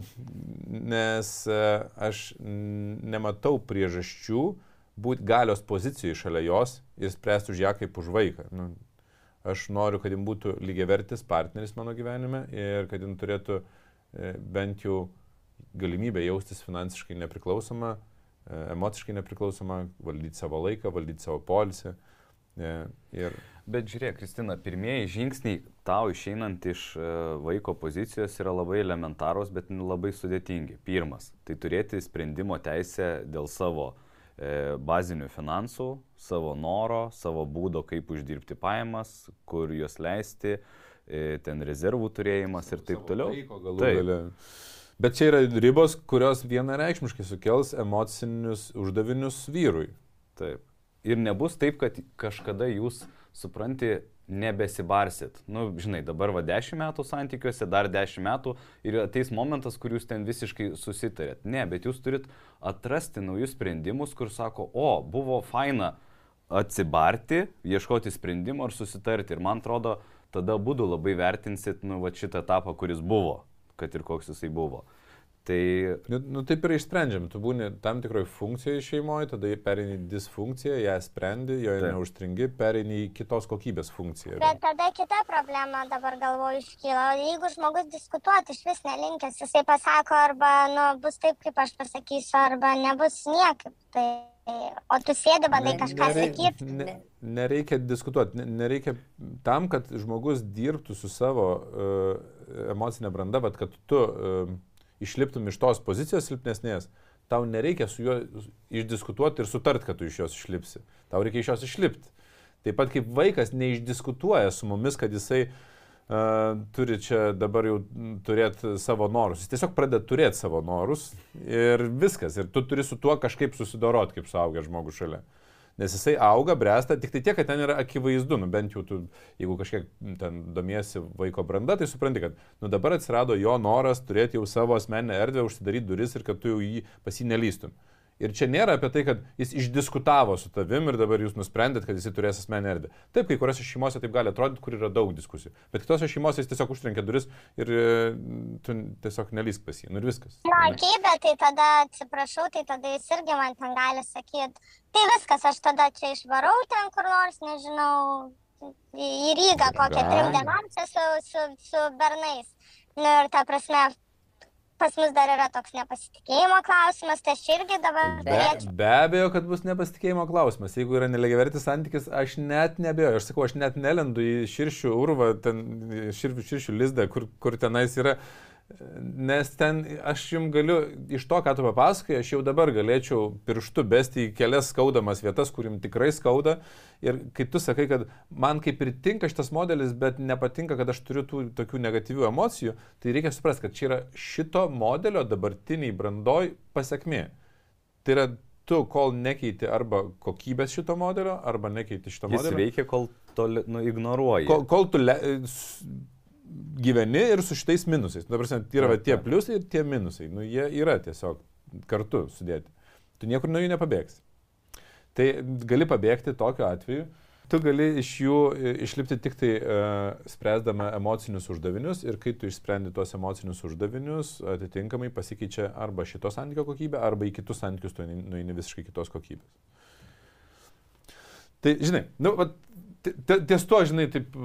nes uh, aš nematau priežasčių būti galios pozicijoje šalia jos ir spręsti už ją kaip už vaiką. Nu, Aš noriu, kad jin būtų lygiavertis partneris mano gyvenime ir kad jin turėtų e, bent jau galimybę jaustis finansiškai nepriklausoma, e, emociškai nepriklausoma, valdyti savo laiką, valdyti savo polisį. E, ir... Bet žiūrėk, Kristina, pirmieji žingsniai tau išeinant iš vaiko pozicijos yra labai elementarūs, bet labai sudėtingi. Pirmas, tai turėti sprendimo teisę dėl savo E, bazinių finansų, savo noro, savo būdo, kaip uždirbti pajamas, kur juos leisti, e, ten rezervų turėjimas ir taip toliau. Taip. Gale. Bet čia yra ribos, kurios vienareikšmiškai sukels emocinius uždavinius vyrui. Taip. Ir nebus taip, kad kažkada jūs supranti, nebesibarsit. Nu, žinai, dabar va 10 metų santykiuose, dar 10 metų ir ateis momentas, kur jūs ten visiškai susitarėt. Ne, bet jūs turit atrasti naujus sprendimus, kur sako, o, buvo faina atsibarti, ieškoti sprendimo ir susitarti. Ir man atrodo, tada būdu labai vertinsit, nu, va šitą etapą, kuris buvo, kad ir koks jisai buvo. Tai... Nu, nu, taip ir išsprendžiam. Tu būni tam tikroje funkcijoje šeimoje, tada pereini disfunkciją, ją sprendi, joje taip. neužstringi, pereini į kitos kokybės funkciją. Bet tada kita problema dabar galvoju iškyla. Jeigu žmogus diskutuoti iš vis nelinkęs, jisai pasako arba nu, bus taip, kaip aš pasakysiu, arba nebus niekaip. Tai... O tu sėdi, bandai ne, kažką sakyti. Ne, nereikia diskutuoti, nereikia tam, kad žmogus dirbtų su savo uh, emocinė branda, bet kad tu uh, išliptum iš tos pozicijos silpnesnės, tau nereikia su juo išdiskutuoti ir sutart, kad tu iš jos išlipsi. Tau reikia iš jos išlipti. Taip pat kaip vaikas neišdiskutuoja su mumis, kad jisai uh, turi čia dabar jau turėti savo norus. Jis tiesiog pradeda turėti savo norus ir viskas. Ir tu turi su tuo kažkaip susidoroti, kaip suaugęs žmogus šalia. Uh, nes jisai auga, bręsta, tik tai tiek, kad ten yra akivaizdu, nu bent jau tu, jeigu kažkiek ten domiesi vaiko branda, tai supranti, kad nu dabar atsirado jo noras turėti jau savo asmeninę erdvę, užsidaryti duris ir kad tu jau jį pasinelystum. Ir čia nėra apie tai, kad jis išdiskutavo su tavim ir dabar jūs nusprendėt, kad jis turės asmenį erdvę. Taip, kai kuriuose šeimose taip gali atrodyti, kur yra daug diskusijų. Bet kitose šeimose jis tiesiog užtrenkė duris ir e, tu tiesiog nelysk pas jį. Nu ir viskas. Na, ok, bet tai tada atsiprašau, tai tada jis irgi man ten gali sakyti, tai viskas, aš tada čia išvarau ten kur nors, nežinau, į Rygą kokią trim dienom čia su, su, su bernais. Nu ir ta prasme, pas mus dar yra toks nepasitikėjimo klausimas, tai aš irgi dabar be, turėčiau. Be abejo, kad bus nepasitikėjimo klausimas. Jeigu yra nelegiavertis santykis, aš net nebejoju. Aš sakau, aš net nelendu į širšių urvą, ten širšių, širšių lizdą, kur, kur tenais yra Nes ten aš jums galiu, iš to, ką tu papasakai, aš jau dabar galėčiau pirštu besti į kelias skaudamas vietas, kurim tikrai skauda. Ir kai tu sakai, kad man kaip ir tinka šitas modelis, bet nepatinka, kad aš turiu tų tokių negatyvių emocijų, tai reikia suprasti, kad čia yra šito modelio dabartiniai brandoj pasiekmė. Tai yra tu, kol nekeiti arba kokybės šito modelio, arba nekeiti šito Jis modelio. Jis veikia, kol to nu, ignoruoji. Kol, kol tu le, gyveni ir su šitais minusais. Dabar yra va, tie pliusai ir tie minusai. Nu, jie yra tiesiog kartu sudėti. Tu niekur nuo jų nepabėgsi. Tai gali pabėgti tokiu atveju. Tu gali iš jų išlipti tik tai uh, spręsdama emocinius uždavinius ir kai tu išsprendi tuos emocinius uždavinius, atitinkamai pasikeičia arba šito santykio kokybė, arba į kitus santykius tu nueini visiškai kitos kokybės. Tai, žinai, nu, vat, ties to, žinai, taip,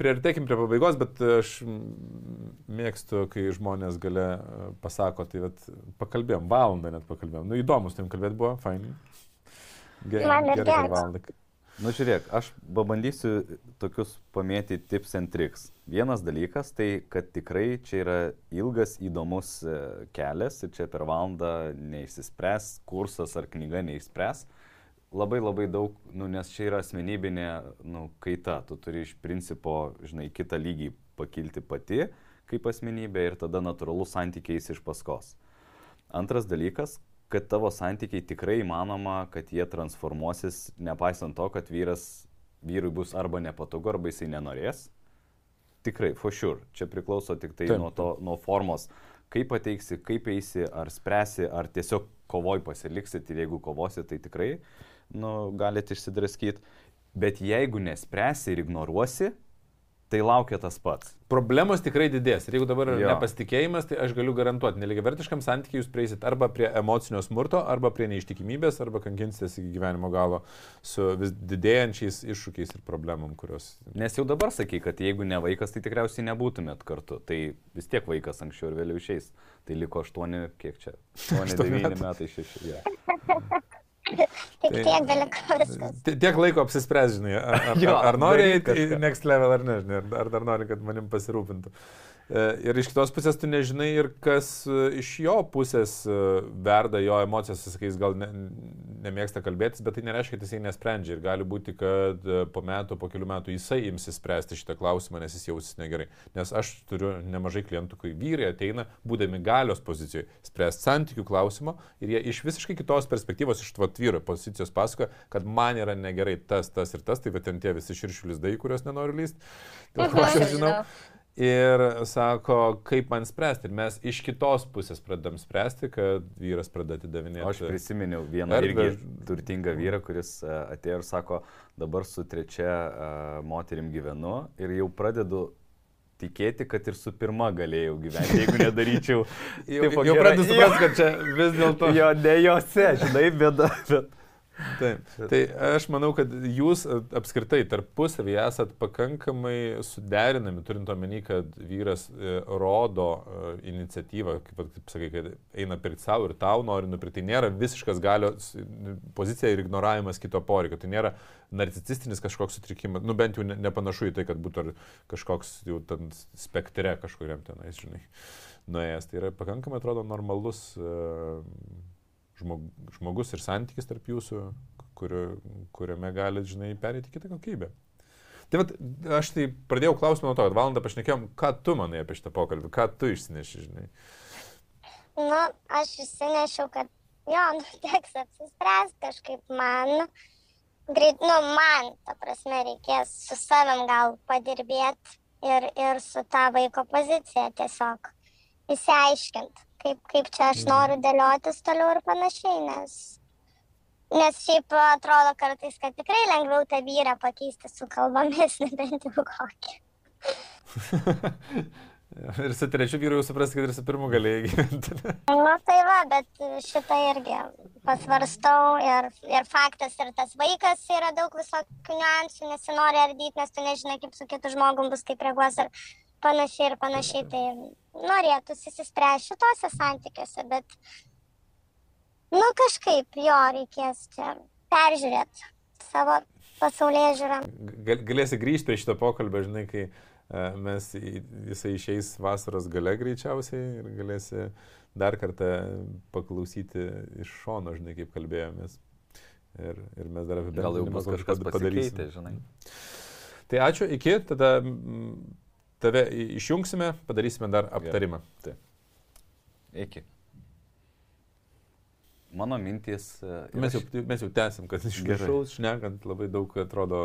priartėkim prie pabaigos, bet aš mėgstu, kai žmonės gale pasako, tai vat, pakalbėjom, valandą net pakalbėjom. Nu, įdomus tam kalbėti buvo, fainai. Gerai, gerai, valandą. Nu, žiūrėk, aš pabandysiu tokius pamėti tips and tricks. Vienas dalykas, tai kad tikrai čia yra ilgas, įdomus e, kelias ir čia per valandą neišsispręs, kursas ar knyga neišspręs labai labai daug, nu, nes čia yra asmenybinė nu, kaita, tu turi iš principo, žinai, kitą lygį pakilti pati kaip asmenybė ir tada natūralus santykiais iš paskos. Antras dalykas, kad tavo santykiai tikrai įmanoma, kad jie transformuosis, nepaisant to, kad vyras, vyrui bus arba nepatogu, arba jisai nenorės. Tikrai, for sure. Čia priklauso tik tai Taip. nuo, to, nuo formos, kaip pateiksi, kaip eisi, ar spręsi, ar tiesiog kovoj pasiliksit ir jeigu kovosi, tai tikrai nu, galite išsidraskyti. Bet jeigu nespręsi ir ignoruosi, tai laukia tas pats. Problemos tikrai didės. Ir jeigu dabar yra nepasitikėjimas, tai aš galiu garantuoti, neligiavertiškam santykiui jūs prieisit arba prie emocinio smurto, arba prie neištikimybės, arba kankinsitės iki gyvenimo galo su vis didėjančiais iššūkiais ir problemom, kurios... Nes jau dabar sakai, kad jeigu ne vaikas, tai tikriausiai nebūtumėt kartu. Tai vis tiek vaikas anksčiau ir vėliau išeis. Tai liko 8, kiek čia? 8, Aštuoni 9 metai. metai, 6. Ja. Tik Tai- tiek beliko viskas. Ti- Tiek laiko apsispręs, žinai, ar, ar, Jo, ar nori eiti į next level ar ne, žinai, ar, ar dar nori, kad manim pasirūpintų. E, Ir iš kitos pusės tu nežinai ir kas e, iš jo pusės e, verda jo emocijas, jis sakys, gal ne, nemėgsta kalbėtis, bet tai nereiškia, kad jisai nesprendžia. Ir gali būti, kad e, po metų, po kelių metų jisai imsis spręsti šitą klausimą, nes jis jausis negerai. Nes aš turiu nemažai klientų, kai vyrai ateina, būdami galios pozicijoje, spręsti santykių klausimo ir jie iš visiškai kitos perspektyvos, iš tvat vyro pozicijos pasakoja, kad man yra negerai tas, tas ir tas, tai va ten tie visi širšių lizdai, kuriuos nenoriu lysti. Dėl ko aš žinau. Ir sako, kaip man spręsti. Ir mes iš kitos pusės pradedam spręsti, kad vyras pradeda atidavinėti. Aš prisiminiau vieną Erdvę. irgi turtingą vyrą, kuris e, atėjo ir sako, dabar su trečia e, moterim gyvenu ir jau pradedu tikėti, kad ir su pirma galėjau gyventi, jeigu nedaryčiau. [laughs] Jau, tipo, jau pradedu suprasti, kad čia vis dėlto. Jo, ne jose, žinai, bėda. Bet... Taip. Tai aš manau, kad jūs a, apskritai tarpusavį esat pakankamai suderinami, turint omeny, kad vyras e, rodo e, iniciatyvą, kaip, kaip sakai, kad eina pirkti savo ir tau nori nupirkti. Tai nėra visiškas galios pozicija ir ignoravimas kito poreikio. Tai nėra narcisistinis kažkoks sutrikimas. Nu bent jau ne, nepanašu į tai, kad būtų kažkoks jau ten spektre kažkuriam tenais, žinai, nuėjęs. Tai yra pakankamai, atrodo, normalus. Uh, žmog, žmogus ir santykis tarp jūsų, kurio, kuriame galite, žinai, perėti kitą kokybę. Tai vat, aš tai pradėjau klausimą nuo to, kad valandą pašnekėjom, ką tu manai apie šitą pokalbį, ką tu išsineši, žinai. Nu, aš išsinešiau, kad jo, nu, teks apsispręsti kažkaip man. Greit, nu, man, ta prasme, reikės su savim gal padirbėti ir, ir su ta vaiko pozicija tiesiog įsiaiškinti, kaip, kaip čia aš noriu dėliotis toliau ir panašiai, nes, nes šiaip atrodo kartais, kad tikrai lengviau tą vyrą pakeisti su kalbomis, [laughs] nebent jau kokį. [laughs] ir su trečiu vyru jau suprasti, kad ir su pirmu galėjai gyventi. [laughs] Na tai va, bet šitą irgi pasvarstau ir, ir faktas, ir tas vaikas yra daug visokių niuansų, nesinori ardyti, nes tu nežinai, kaip su kitu žmogum bus, kaip reaguos ir panašiai ir panašiai. Tai norėtųsi įsispręsti šitose santykiuose, bet, nu kažkaip jo reikės čia peržiūrėti savo pasaulyje žiūrą. Gal, galėsi grįžti prie šito pokalbio, žinai, kai uh, mes, jisai išeis vasaros gale greičiausiai ir galėsi dar kartą paklausyti iš šono, žinai, kaip kalbėjomės. Ir, ir mes dar Gal jau bus kažkas pad- padarysim. pasikeitę, žinai. Tai ačiū, iki, tada mm, tave išjungsime, padarysime dar aptarimą. Iki. Mano mintys. e, Mes jau, mes jau tęsim, kad iš viršaus šnekant labai daug atrodo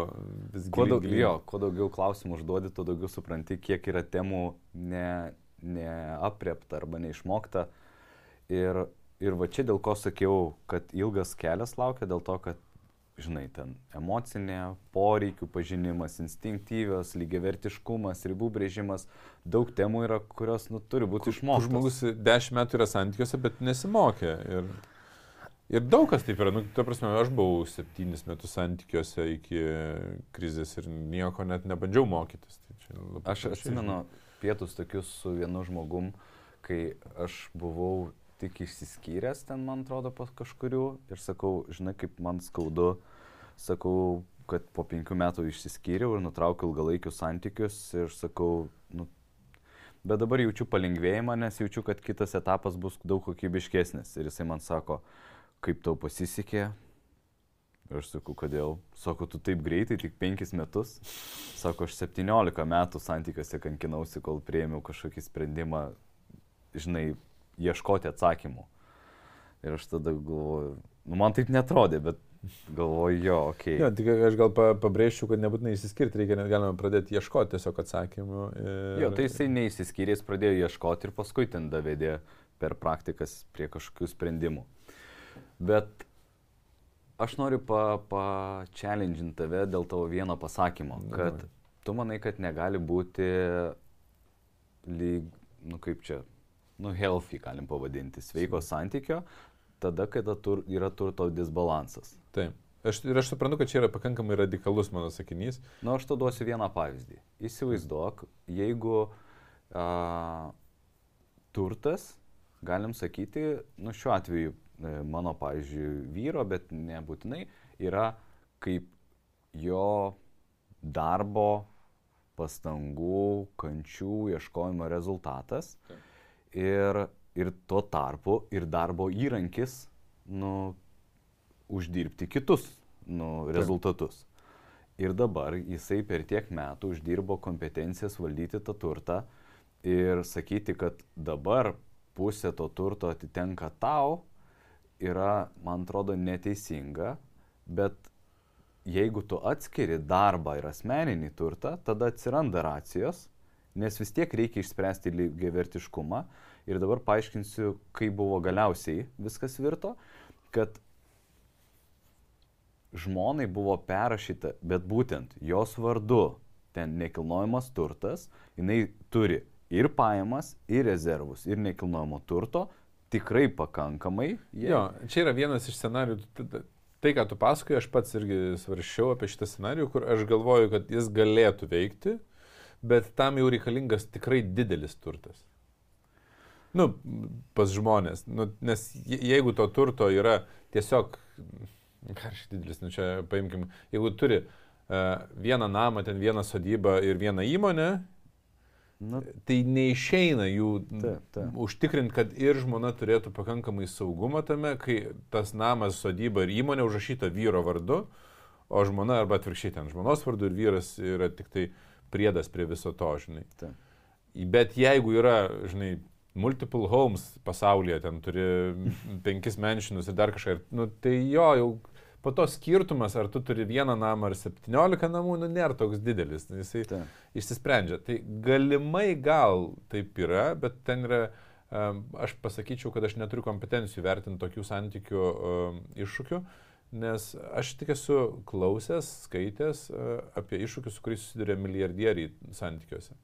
vis Kuo, giliau. daug, jo, kuo daugiau klausimų užduodi, tuo daugiau supranti, kiek yra temų ne, neapriepta arba neišmokta. Ir, ir va čia dėl ko sakiau, kad ilgas kelias laukia, dėl to, kad, žinai, ten emocinė, poreikių pažinimas, instinktyvios, lygiavertiškumas, ribų brėžimas, daug temų yra, kurios nu, turi būti išmoktos. žmogus dešimt metų yra santykiuose, bet nesimokė. Ir, ir daug kas taip yra. Nu, ta prasme, aš buvau septynis metus santykiuose iki krizės ir nieko net nebandžiau mokytis. Tai Aš atsimenu pietus tokius su vienu žmogum, kai aš buvau tik išsiskyręs ten, man atrodo, pas kažkurių ir sakau, žinai, kaip man skaudu, sakau, kad po penkių metų išsiskyriau ir nutraukiau ilgalaikius santykius ir sakau, nu, bet dabar jaučiu palengvėjimą, nes jaučiu, kad kitas etapas bus daug kokybiškesnis. Ir jisai man sako, kaip tau pasisekė, Ir aš sakau, kodėl? Sako, tu taip greitai, tik penkis metus. Sako, aš 17 metų santykiuose kankinausi, kol prieimiau kažkokį sprendimą, žinai, ieškoti atsakymų. Ir aš tada galvoju, nu man taip netrodė, bet galvoju, jo, okei. Okay. Jo, tik aš gal pa, pabrėžčiau, kad nebūtinai įsiskirti, reikia net galima pradėti ieškoti tiesiog atsakymų. Ir... Jo, tai jisai neįsiskyrė, jis pradėjo ieškoti ir paskui ten davedė per praktikas prie kažkokių sprendimų. Bet aš noriu pa-challenginti pa tave dėl tavo vieno pasakymo, kad tu manai, kad negali būti lyg, nu kaip čia, nu healthy galim pavadinti, sveiko santykio, tada, kada tur, yra turto disbalansas. Taip. Aš, ir aš suprantu, kad čia yra pakankamai radikalus mano sakinys. Na, nu, aš to duosiu vieną pavyzdį. Įsivaizduok, jeigu a, turtas, galim sakyti, nu šiuo atveju e, mano, pavyzdžiui, vyro, bet nebūtinai, yra kaip jo darbo, pastangų, kančių, ieškojimo rezultatas. Taip. Ir ir tuo tarpu ir darbo įrankis, nu, uždirbti kitus, nu, rezultatus. Ir dabar jisai per tiek metų uždirbo kompetencijas valdyti tą turtą ir sakyti, kad dabar pusė to turto atitenka tau, yra, man atrodo, neteisinga, bet jeigu tu atskiri darbą ir asmeninį turtą, tada atsiranda racijos, nes vis tiek reikia išspręsti lygiavertiškumą Ir dabar paaiškinsiu, kaip buvo galiausiai viskas virto, kad žmonai buvo perrašyta, bet būtent jos vardu ten nekilnojamas turtas, jinai turi ir pajamas, ir rezervus, ir nekilnojamo turto, tikrai pakankamai. Jie... Jo, čia yra vienas iš scenarių. Tai, ką tu pasakoji, aš pats irgi svaršiau apie šitą scenarių, kur aš galvoju, kad jis galėtų veikti, bet tam jau reikalingas tikrai didelis turtas. Nu, pas žmonės. Nu, nes jeigu to turto yra tiesiog, ką aš didelis, nu čia paimkim, jeigu turi uh, vieną namą, ten vieną sodybą ir vieną įmonę, Na, tai neišeina jų taip, taip. užtikrinti, kad ir žmona turėtų pakankamai saugumą tame, kai tas namas, sodyba ir įmonė užrašyta vyro vardu, o žmona arba atvirkščiai ten žmonos vardu ir vyras yra tik tai priedas prie viso to, žinai. Taip. Bet jeigu yra, žinai, multiple homes pasaulyje, ten turi [laughs] penkis menšinus ir dar kažką. Nu, tai jo, jau po to skirtumas, ar tu turi vieną namą ar septyniolika namų, nu, nėra toks didelis. Jisai Ta. išsisprendžia. Tai galimai gal taip yra, bet ten yra, um, aš pasakyčiau, kad aš neturiu kompetencijų vertinti tokių santykių um, iššūkių. Nes aš tik esu klausęs, skaitęs uh, apie iššūkius, su kuriais susiduria milijardieriai santykiuose.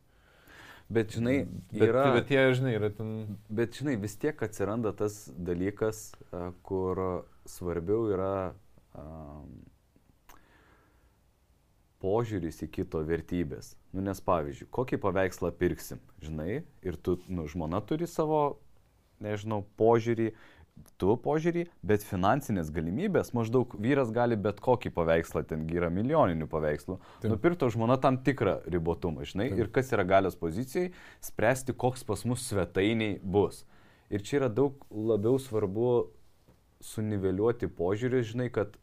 Bet žinai, yra... Bet, bet jie, žinai, yra ten... Bet žinai, vis tiek atsiranda tas dalykas, kur svarbiau yra um, požiūris į kito vertybės. Nu, nes pavyzdžiui, kokį paveikslą pirksim, žinai, ir tu, nu, žmona turi savo, nežinau, požiūrį, tu požiūrį, bet finansinės galimybės, maždaug vyras gali bet kokį paveikslą, ten yra milijoninių paveikslų, nupirkto žmona tam tikrą ribotumą, žinai, Taip. ir kas yra galios pozicijai, spręsti, koks pas mus svetainiai bus. Ir čia yra daug labiau svarbu suniveliuoti požiūrį, žinai, kad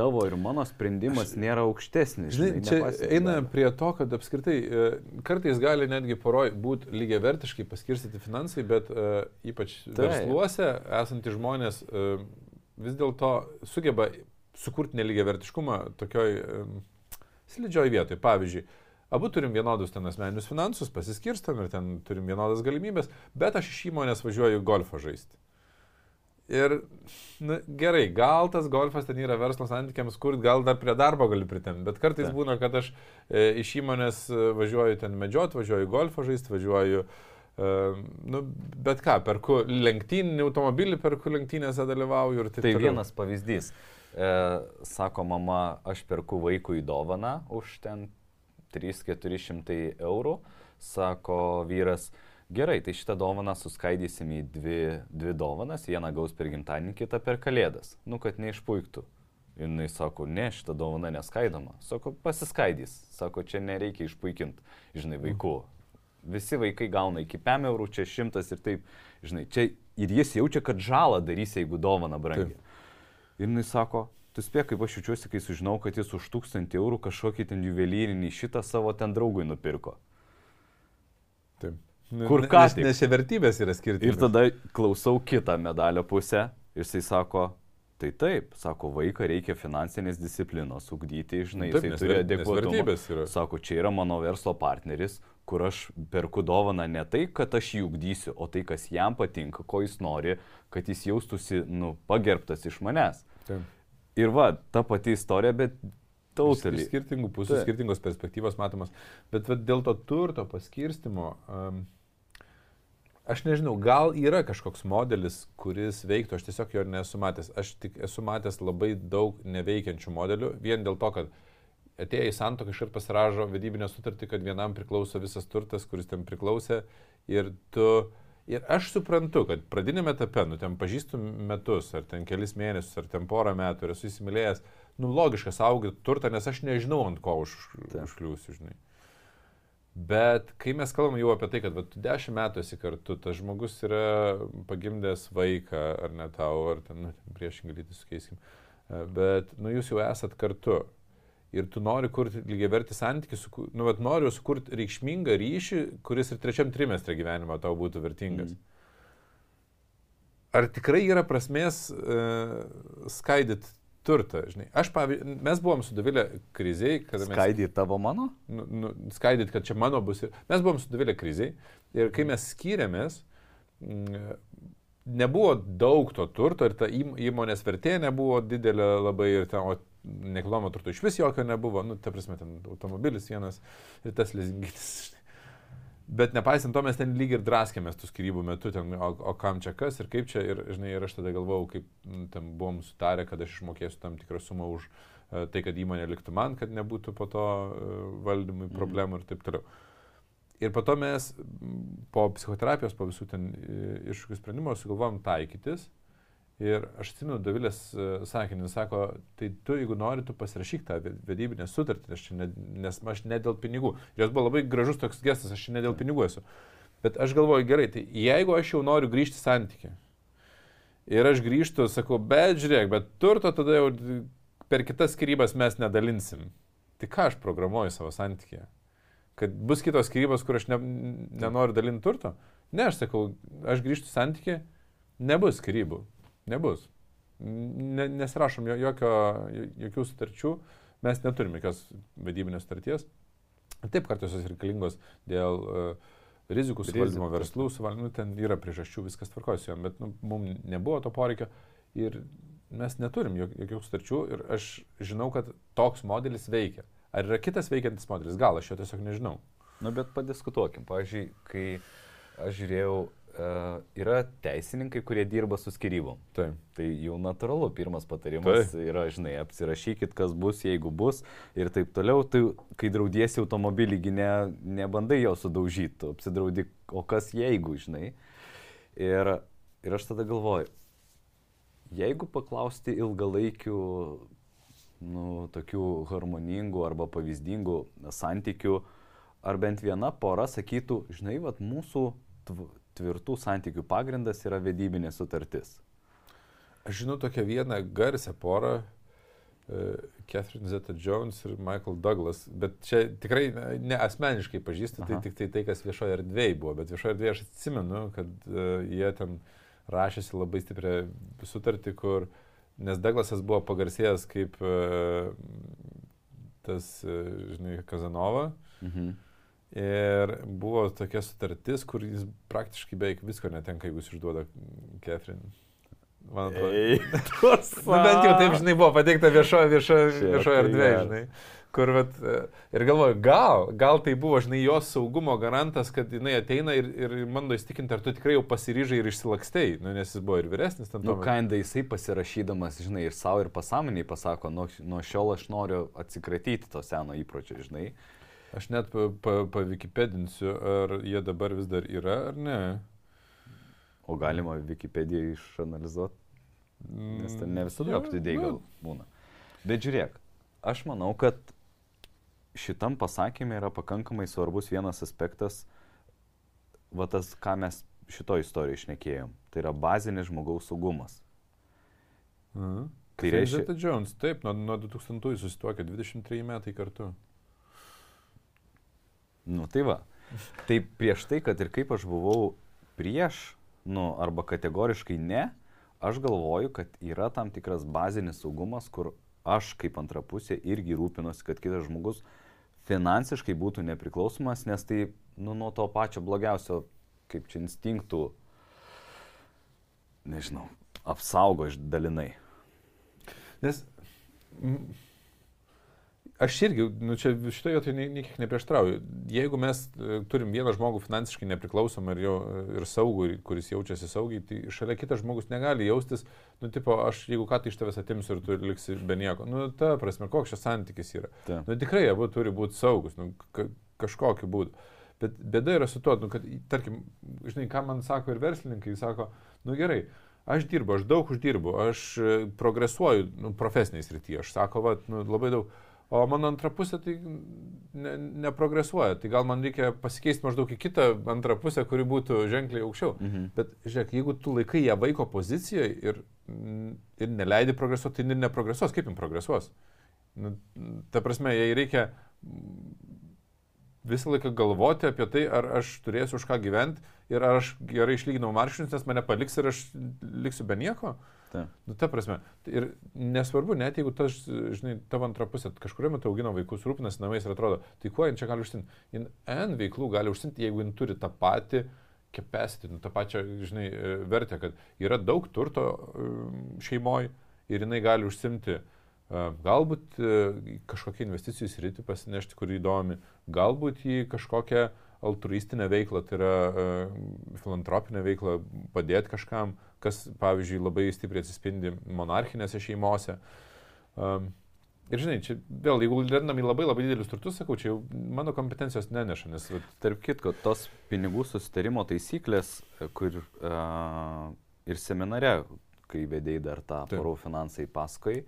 tavo ir mano sprendimas aš, nėra aukštesnis. Žinai, čia eina prie to, kad apskritai e, kartais gali netgi poroj būti lygiai vertiškai paskirstyti finansai, bet uh, ypač tai. versluose esantys žmonės uh, vis dėlto sugeba sukurti nelygiai vertiškumą tokioj um, slidžioj vietoj. Pavyzdžiui, Abu turim vienodus ten asmeninius finansus, pasiskirstam ir ten turim vienodas galimybės, bet aš iš įmonės važiuoju golfą žaisti. Ir na, gerai, gal tas golfas ten yra verslo santykiams, kur gal dar prie darbo gali pritemti, bet kartais Ta. būna, kad aš e, iš įmonės e, važiuoju ten medžiot, važiuoju golfą žaisti, važiuoju, e, nu, bet ką, perku lenktyninį automobilį, perku lenktynėse dalyvauju ir taip toliau. Tai vienas pavyzdys. E, sako mama, aš perku vaikui dovaną už ten 3-400 eurų, sako vyras, Gerai, tai šitą dovaną suskaidysim į dvi, dvi dovanas, vieną gaus per gimtadienį, kitą per kalėdas, nu kad neišpuiktų. Ir jis sako, ne, šitą dovaną neskaidoma. Sako, pasiskaidys. Sako, čia nereikia išpuikinti, žinai, vaikų. Visi vaikai gauna iki 5 eurų, čia šimtas ir taip, žinai, čia ir jis jaučia, kad žalą darys, jeigu dovana brangi. Taip. Ir jis sako, tu spėk, kaip aš jaučiuosi, kai sužinau, kad jis už tūkstantį eurų kažkokį ten juvelyrinį šitą savo ten draugui nupirko. Taip. Nu, Kur ką nes, nes čia vertybės yra skirtingos. Ir tada klausau kitą medalio pusę ir jisai sako, tai taip, sako, vaiką reikia finansinės disciplinos ugdyti, žinai, Taip, jisai turi yra. Sako, čia yra mano verslo partneris, kur aš perku dovaną ne tai, kad aš jį ugdysiu, o tai, kas jam patinka, ko jis nori, kad jis jaustųsi, nu, pagerbtas iš manęs. Taip. Ir va, ta pati istorija, bet tautelį. skirtingų pusių, skirtingos perspektyvos matomas. Bet vat, dėl to turto paskirstimo, um, aš nežinau, gal yra kažkoks modelis, kuris veiktų, aš tiesiog jo nesu matęs. Aš tik esu matęs labai daug neveikiančių modelių, vien dėl to, kad atėję į santoką iškart pasiražo vedybinę sutartį, kad vienam priklauso visas turtas, kuris ten priklausė. Ir tu... Ir aš suprantu, kad pradinėme etape, nu ten pažįstu metus, ar ten kelis mėnesius, ar ten porą metų, ir esu įsimylėjęs, nu logiška saugoti turtą, nes aš nežinau, ant ko už, užkliūsiu, žinai. Bet kai mes kalbam jau apie tai, kad va, tu dešimt metų esi kartu, tas žmogus yra pagimdęs vaiką, ar ne tau, ar ten, nu, priešingai lytį sukeiskim, E, bet, nu, jūs jau esat kartu. Ir tu nori kurti lygiai verti santykių, su, nu, bet noriu sukurti reikšmingą ryšį, kuris ir trečiam trimestre gyvenimo tau būtų vertingas. Mhm. Ar tikrai yra prasmės uh, skaidyti turtą, žinai? Aš, pavyzdžiui, mes buvom su Davilė kriziai, kada mes... Skaidį tavo mano? nu, nu, skaidyt, kad čia mano bus. Ir... Mes buvom su Davilė kriziai ir kai mes skyrėmės, mm, nebuvo daug to turto ir ta įm- įmonės vertė nebuvo didelė labai ir ten, o nekilnojamo turto iš vis jokio nebuvo, nu, ta prasme, ten automobilis vienas ir tas lezinginis. Bet nepaisant to, mes ten lyg ir draskėmės tų skirybų metu, ten, o, o kam čia kas ir kaip čia, ir, žinai, ir aš tada galvojau, kaip mm, ten buvom sutarę, kad aš išmokėsiu tam tikrą sumą už e, tai, kad įmonė liktų man, kad nebūtų po to e, valdymui Mhm. problemų ir taip toliau. Ir po to mes m, po psichoterapijos, po visų ten iššūkių sprendimų sugalvojom taikytis. Ir aš atsimenu, Davilės e, sakinį, sako, tai tu, jeigu nori, tu pasirašyk tą ve- vedybinę sutartį, aš ne, nes aš ne dėl pinigų. Ir jos buvo labai gražus toks gestas, aš ne dėl pinigų esu. Bet aš galvoju, gerai, tai jeigu aš jau noriu grįžti į santykių. Ir aš grįžtu, sakau, bet žiūrėk, bet turto tada jau per kitas skirybas mes nedalinsim. Tai ką aš programuoju savo santykėje? Kad bus kitos skirybos, kur aš ne, nenoriu dalinti turto? Ne, aš sakau, aš grįžtu į santykį, nebus skirybų. Nebus. Ne, nesirašom jo- jokio, jokių sutarčių, mes neturim jokios vedybinės sutarties. Taip kartais jos reikalingos dėl uh, rizikų suvaldymo verslų, suvaldymo, nu, ten yra priežasčių, viskas tvarkosi jom, bet nu, mums nebuvo to poreikio ir mes neturim jok- jokių sutarčių ir aš žinau, kad toks modelis veikia. Ar yra kitas veikiantis modelis? Gal aš jo tiesiog nežinau. Nu, bet padiskutuokim. Pavyzdžiui, kai aš žiūrėjau, yra teisininkai, kurie dirba su skirybom. Taip. Tai jau natūralu, pirmas patarimas Taip. yra, žinai, apsirašykit, kas bus, jeigu bus ir taip toliau. Tai kai draudiesi automobilį, ne, nebandai jo sudaužyti, apsidraudi, o kas jeigu, žinai. Ir, ir aš tada galvoju, jeigu paklausti ilgalaikių, nu, tokių harmoningų arba pavyzdingų santykių, ar bent viena pora sakytų, žinai, vat, mūsų tvirtų santykių pagrindas yra vedybinė sutartis. Aš žinau tokią vieną garsią porą, e, Catherine Zeta Jones ir Michael Douglas, bet čia tikrai ne- asmeniškai pažįstu, tai tik tai tai, kas viešoje erdvėje buvo, bet viešoje erdvėje aš atsimenu, kad uh, jie ten rašėsi labai stiprią sutartį, kur, nes Douglasas buvo pagarsėjęs kaip uh, tas, žinai, Kazanova. Mhm. Ir buvo tokia sutartis, kur jis praktiškai beveik visko netenka, jeigu jis išduoda Catherine. Man atrodo. [laughs] Nu, bent jau taip, žinai, buvo pateikta viešoje viešo, viešo tai erdvėje, geras. žinai. Kur, vat, e, ir galvoju, gal, gal tai buvo, žinai, jos saugumo garantas, kad jinai ateina ir, ir bando įstikinti, ar tu tikrai jau pasiryžai ir išsilakstei, nu, nes jis buvo ir vyresnis Nu, kinda jisai pasirašydamas, žinai, ir savo, ir pasąmoniai pasako, nuo, nuo šiol aš noriu atsikratyti to seno įpročio, žinai. Aš net pa, pa, pavikipedinsiu, ar jie dabar vis dar yra, ar ne. O galima Wikipediją išanalizuoti, nes ten ne visada Jo, aptidėjai nu, gal būna. Bet žiūrėk, aš manau, kad šitam pasakymė yra pakankamai svarbus vienas aspektas, va tas, ką mes šito istorijoje išnekėjom. Tai yra bazinis žmogaus saugumas. Mhm. Tai reiškia, Zeta Jones, taip, nuo, nuo 2000 susituokė 23 metai kartu. Nu tai va. Tai prieš tai, kad ir kaip aš buvau prieš, nu arba kategoriškai ne, aš galvoju, kad yra tam tikras bazinis saugumas, kur aš kaip antra pusė irgi rūpinuosi, kad kitas žmogus finansiškai būtų nepriklausomas, nes tai nu, nuo to pačio blogiausio, kaip čia instinktų, nežinau, apsaugo iš dalinai. Nes aš irgi, nu čia šitoje vietoje nei, nei kiek neprieštrauju. Jeigu mes e, turim vieną žmogų finansiškai nepriklausomą ir, jo, ir saugų, ir kuris jaučiasi saugiai, tai šalia kitas žmogus negali jaustis, nu tipo, aš jeigu ką tai iš tavęs atimsiu ir tu liksi be nieko. Nu, ta prasme, koks šis santykis yra. Ta. Nu, tikrai abu turi būti saugus, nu, ka, kažkokiu būdu. Bet bėda yra su to, nu, kad, tarkim, žinai, ką man sako ir verslininkai, sako, nu gerai, aš dirbu, aš daug uždirbu, aš e, progresuoju nu, profesiniai srityje, aš sako, va, nu, labai daug. O mano antra pusė tai ne, neprogresuoja. Tai gal man reikia pasikeisti maždaug į kitą antrą pusę, kuri būtų ženkliai aukščiau. Mhm. Bet žiūrėk, jeigu tu laikai ją vaiko pozicijoje ir, ir neleidi progresuoti, tai ir neprogresuos. Kaip jin progresuos? Nu, ta prasme, jai reikia visą laiką galvoti apie tai, ar aš turėsiu už ką gyventi ir ar aš gerai išlyginau marškinius, nes mane paliks ir aš liksiu be nieko. Ta. Nu, ta prasme. Ir nesvarbu, net jeigu tas, žinai, tavo antra pusė kažkurio metu augino vaikus, rūpinasi namais ir atrodo, tai kuo jin čia gali užsimti? Jin N veiklų gali užsimti, jeigu jin turi tą patį capacity, nu, tą pačią, žinai, e, vertę, kad yra daug turto šeimoje ir jinai gali užsimti e, galbūt e, kažkokią investicijų sritį pasinešti, kuri įdomi, galbūt į kažkokią altruistinę veiklą, tai yra uh, filantropinę veiklą, padėti kažkam, kas, pavyzdžiui, labai stipriai atsispindi monarchinėse šeimose. Um, ir žinai, čia vėl, jeigu lendam į labai labai didelius turtus, sakau, čia jau mano kompetencijos neneša, nes vat, Tarp kitko, tos pinigų susitarimo taisyklės, kur uh, ir seminare, kai vedėjai dar tą porų finansai paskui,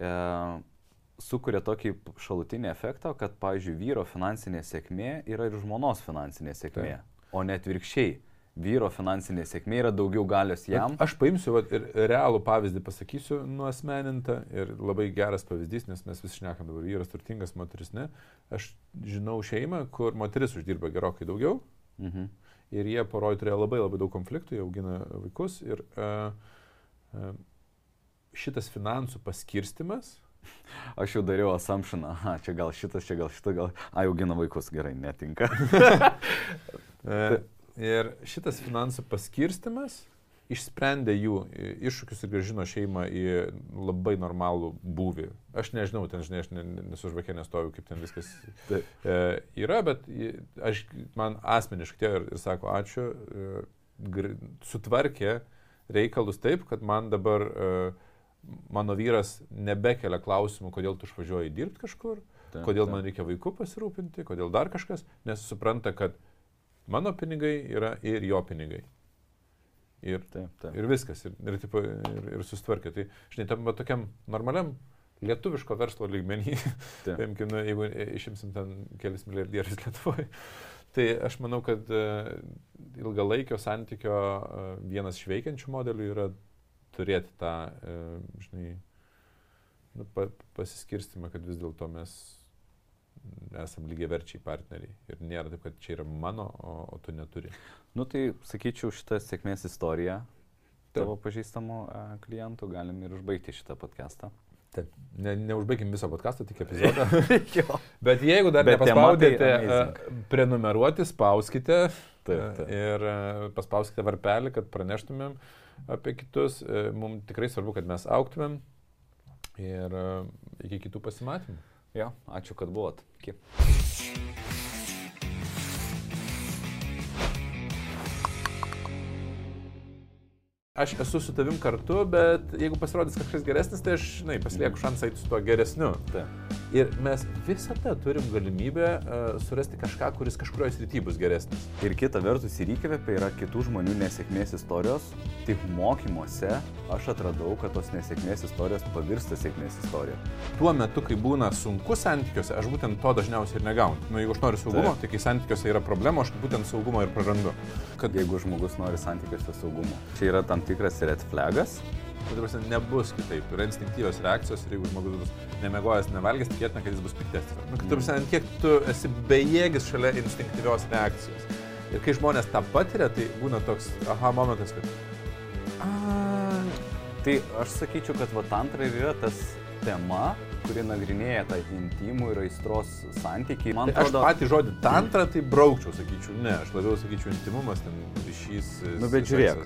uh, sukuria tokį šalutinį efektą, kad, pavyzdžiui, vyro finansinė sėkmė yra ir žmonos finansinė sėkmė, Taip. o net virkščiai. Vyro finansinė sėkmė yra daugiau galios jam. Aš paimsiu vat, ir realų pavyzdį pasakysiu nuosmenintą ir labai geras pavyzdys, nes mes vis šnekam dabar vyras turtingas, moteris ne. Aš žinau šeimą, kur moteris uždirba gerokai daugiau Mhm. ir jie poroj turėjo labai labai daug konfliktų, jie augina vaikus ir uh, uh, šitas finansų paskirstimas, Aš jau dariau assumptioną, aha, čia gal šitas, čia gal šitas, gal... A, jau gina vaikus, gerai, netinka. [laughs] [laughs] ir šitas finansų paskirstimas išsprendė jų e, iššūkius ir gražino šeimą į labai normalų būvį. Aš nežinau, ten, žinai, aš ne- ne- nesu žvakė, nestoviu, kaip ten viskas Taip. e, yra, bet aš, man asmeniškai atėjo ir, ir sako, ačiū, e, gr, sutvarkė reikalus taip, kad man dabar e, mano vyras nebekelia klausimų, kodėl tu išvažiuoji dirbti kažkur, Taip, kodėl taip. man reikia vaikų pasirūpinti, kodėl dar kažkas, nes supranta, kad mano pinigai yra ir jo pinigai. Ir, Taip, taip. ir viskas, ir, ir, tipo, ir, ir sustvarkė. Tai, žinai, tam tokiam normaliam lietuviško verslo lygmenį, [laughs] paimkim, nu, jeigu išimsim ten kelis milijardierius Lietuvoje, [laughs] tai aš manau, kad e, ilgalaikio santykio e, vienas iš veikiančių modelių yra turėti tą, e, žinai, nu, pa, pasiskirstimą, kad vis dėlto mes esam lygiai verčiai partneriai. Ir nėra taip, kad čia yra mano, o, o tu neturi. Nu tai, sakyčiau, šitą sėkmės istoriją tavo pažįstamų e, klientų galim ir užbaigti šitą podcastą. Taip. Ne, neužbaigim viso podcast'o, tik [laughs] epizodą. Bet jeigu dar Bet tai nepaspaudėte amazing. e, prenumeruoti, spauskite Taip, e, taip. ir paspauskite varpelį, kad praneštumėm apie kitus. Mums tikrai svarbu, kad mes auktumėm ir iki kitų pasimatymų. Jo, ačiū, kad buvot. Iki. Aš esu su tavim kartu, bet jeigu pasirodys kažkas geresnis, tai aš, žinai, pasilieku šansą eiti su tuo geresniu. Taip. Ir mes visada turim galimybę uh, surasti kažką, kuris kažkurioje srityje bus geresnis. Ir kita vertus, ir įkvėpia yra kitų žmonių nesėkmės istorijos. Tik mokymuose aš atradau, kad tos nesėkmės istorijos pavirsta sėkmės istorija. Tuo metu, kai būna sunku santykiuose, aš būtent to dažniausiai ir negaunu. Nu, jeigu aš noriu saugumo, Taip. tai kai santykiuose yra problema, aš būtent saugumo ir prarandu. Kad Jeigu žmogus nori santykiuose saugumo. Čia yra tam tikras red flagas, Nu, ta prasme, nebus kitaip. Yra instinktyvios reakcijos ir jeigu žmogus bus nemegojęs, nevalgęs, tikėtina, kad jis bus piktesnis. Nu, kad, ta prasme, kiek tu esi bejėgis šalia instinktyvios reakcijos. Ir kai žmonės tą patiria, tai būna toks aha momentas, kad... A, Tai aš sakyčiau, kad va tantra ir yra tas tema, kuri nagrinėja tą intimų ir aistros santykį. Man tai aš atrodo, patį žodį tantra tai braukčiau, sakyčiau, ne, aš labiau sakyčiau intimumas, ten ryšys. Nu, bet žiūrėk.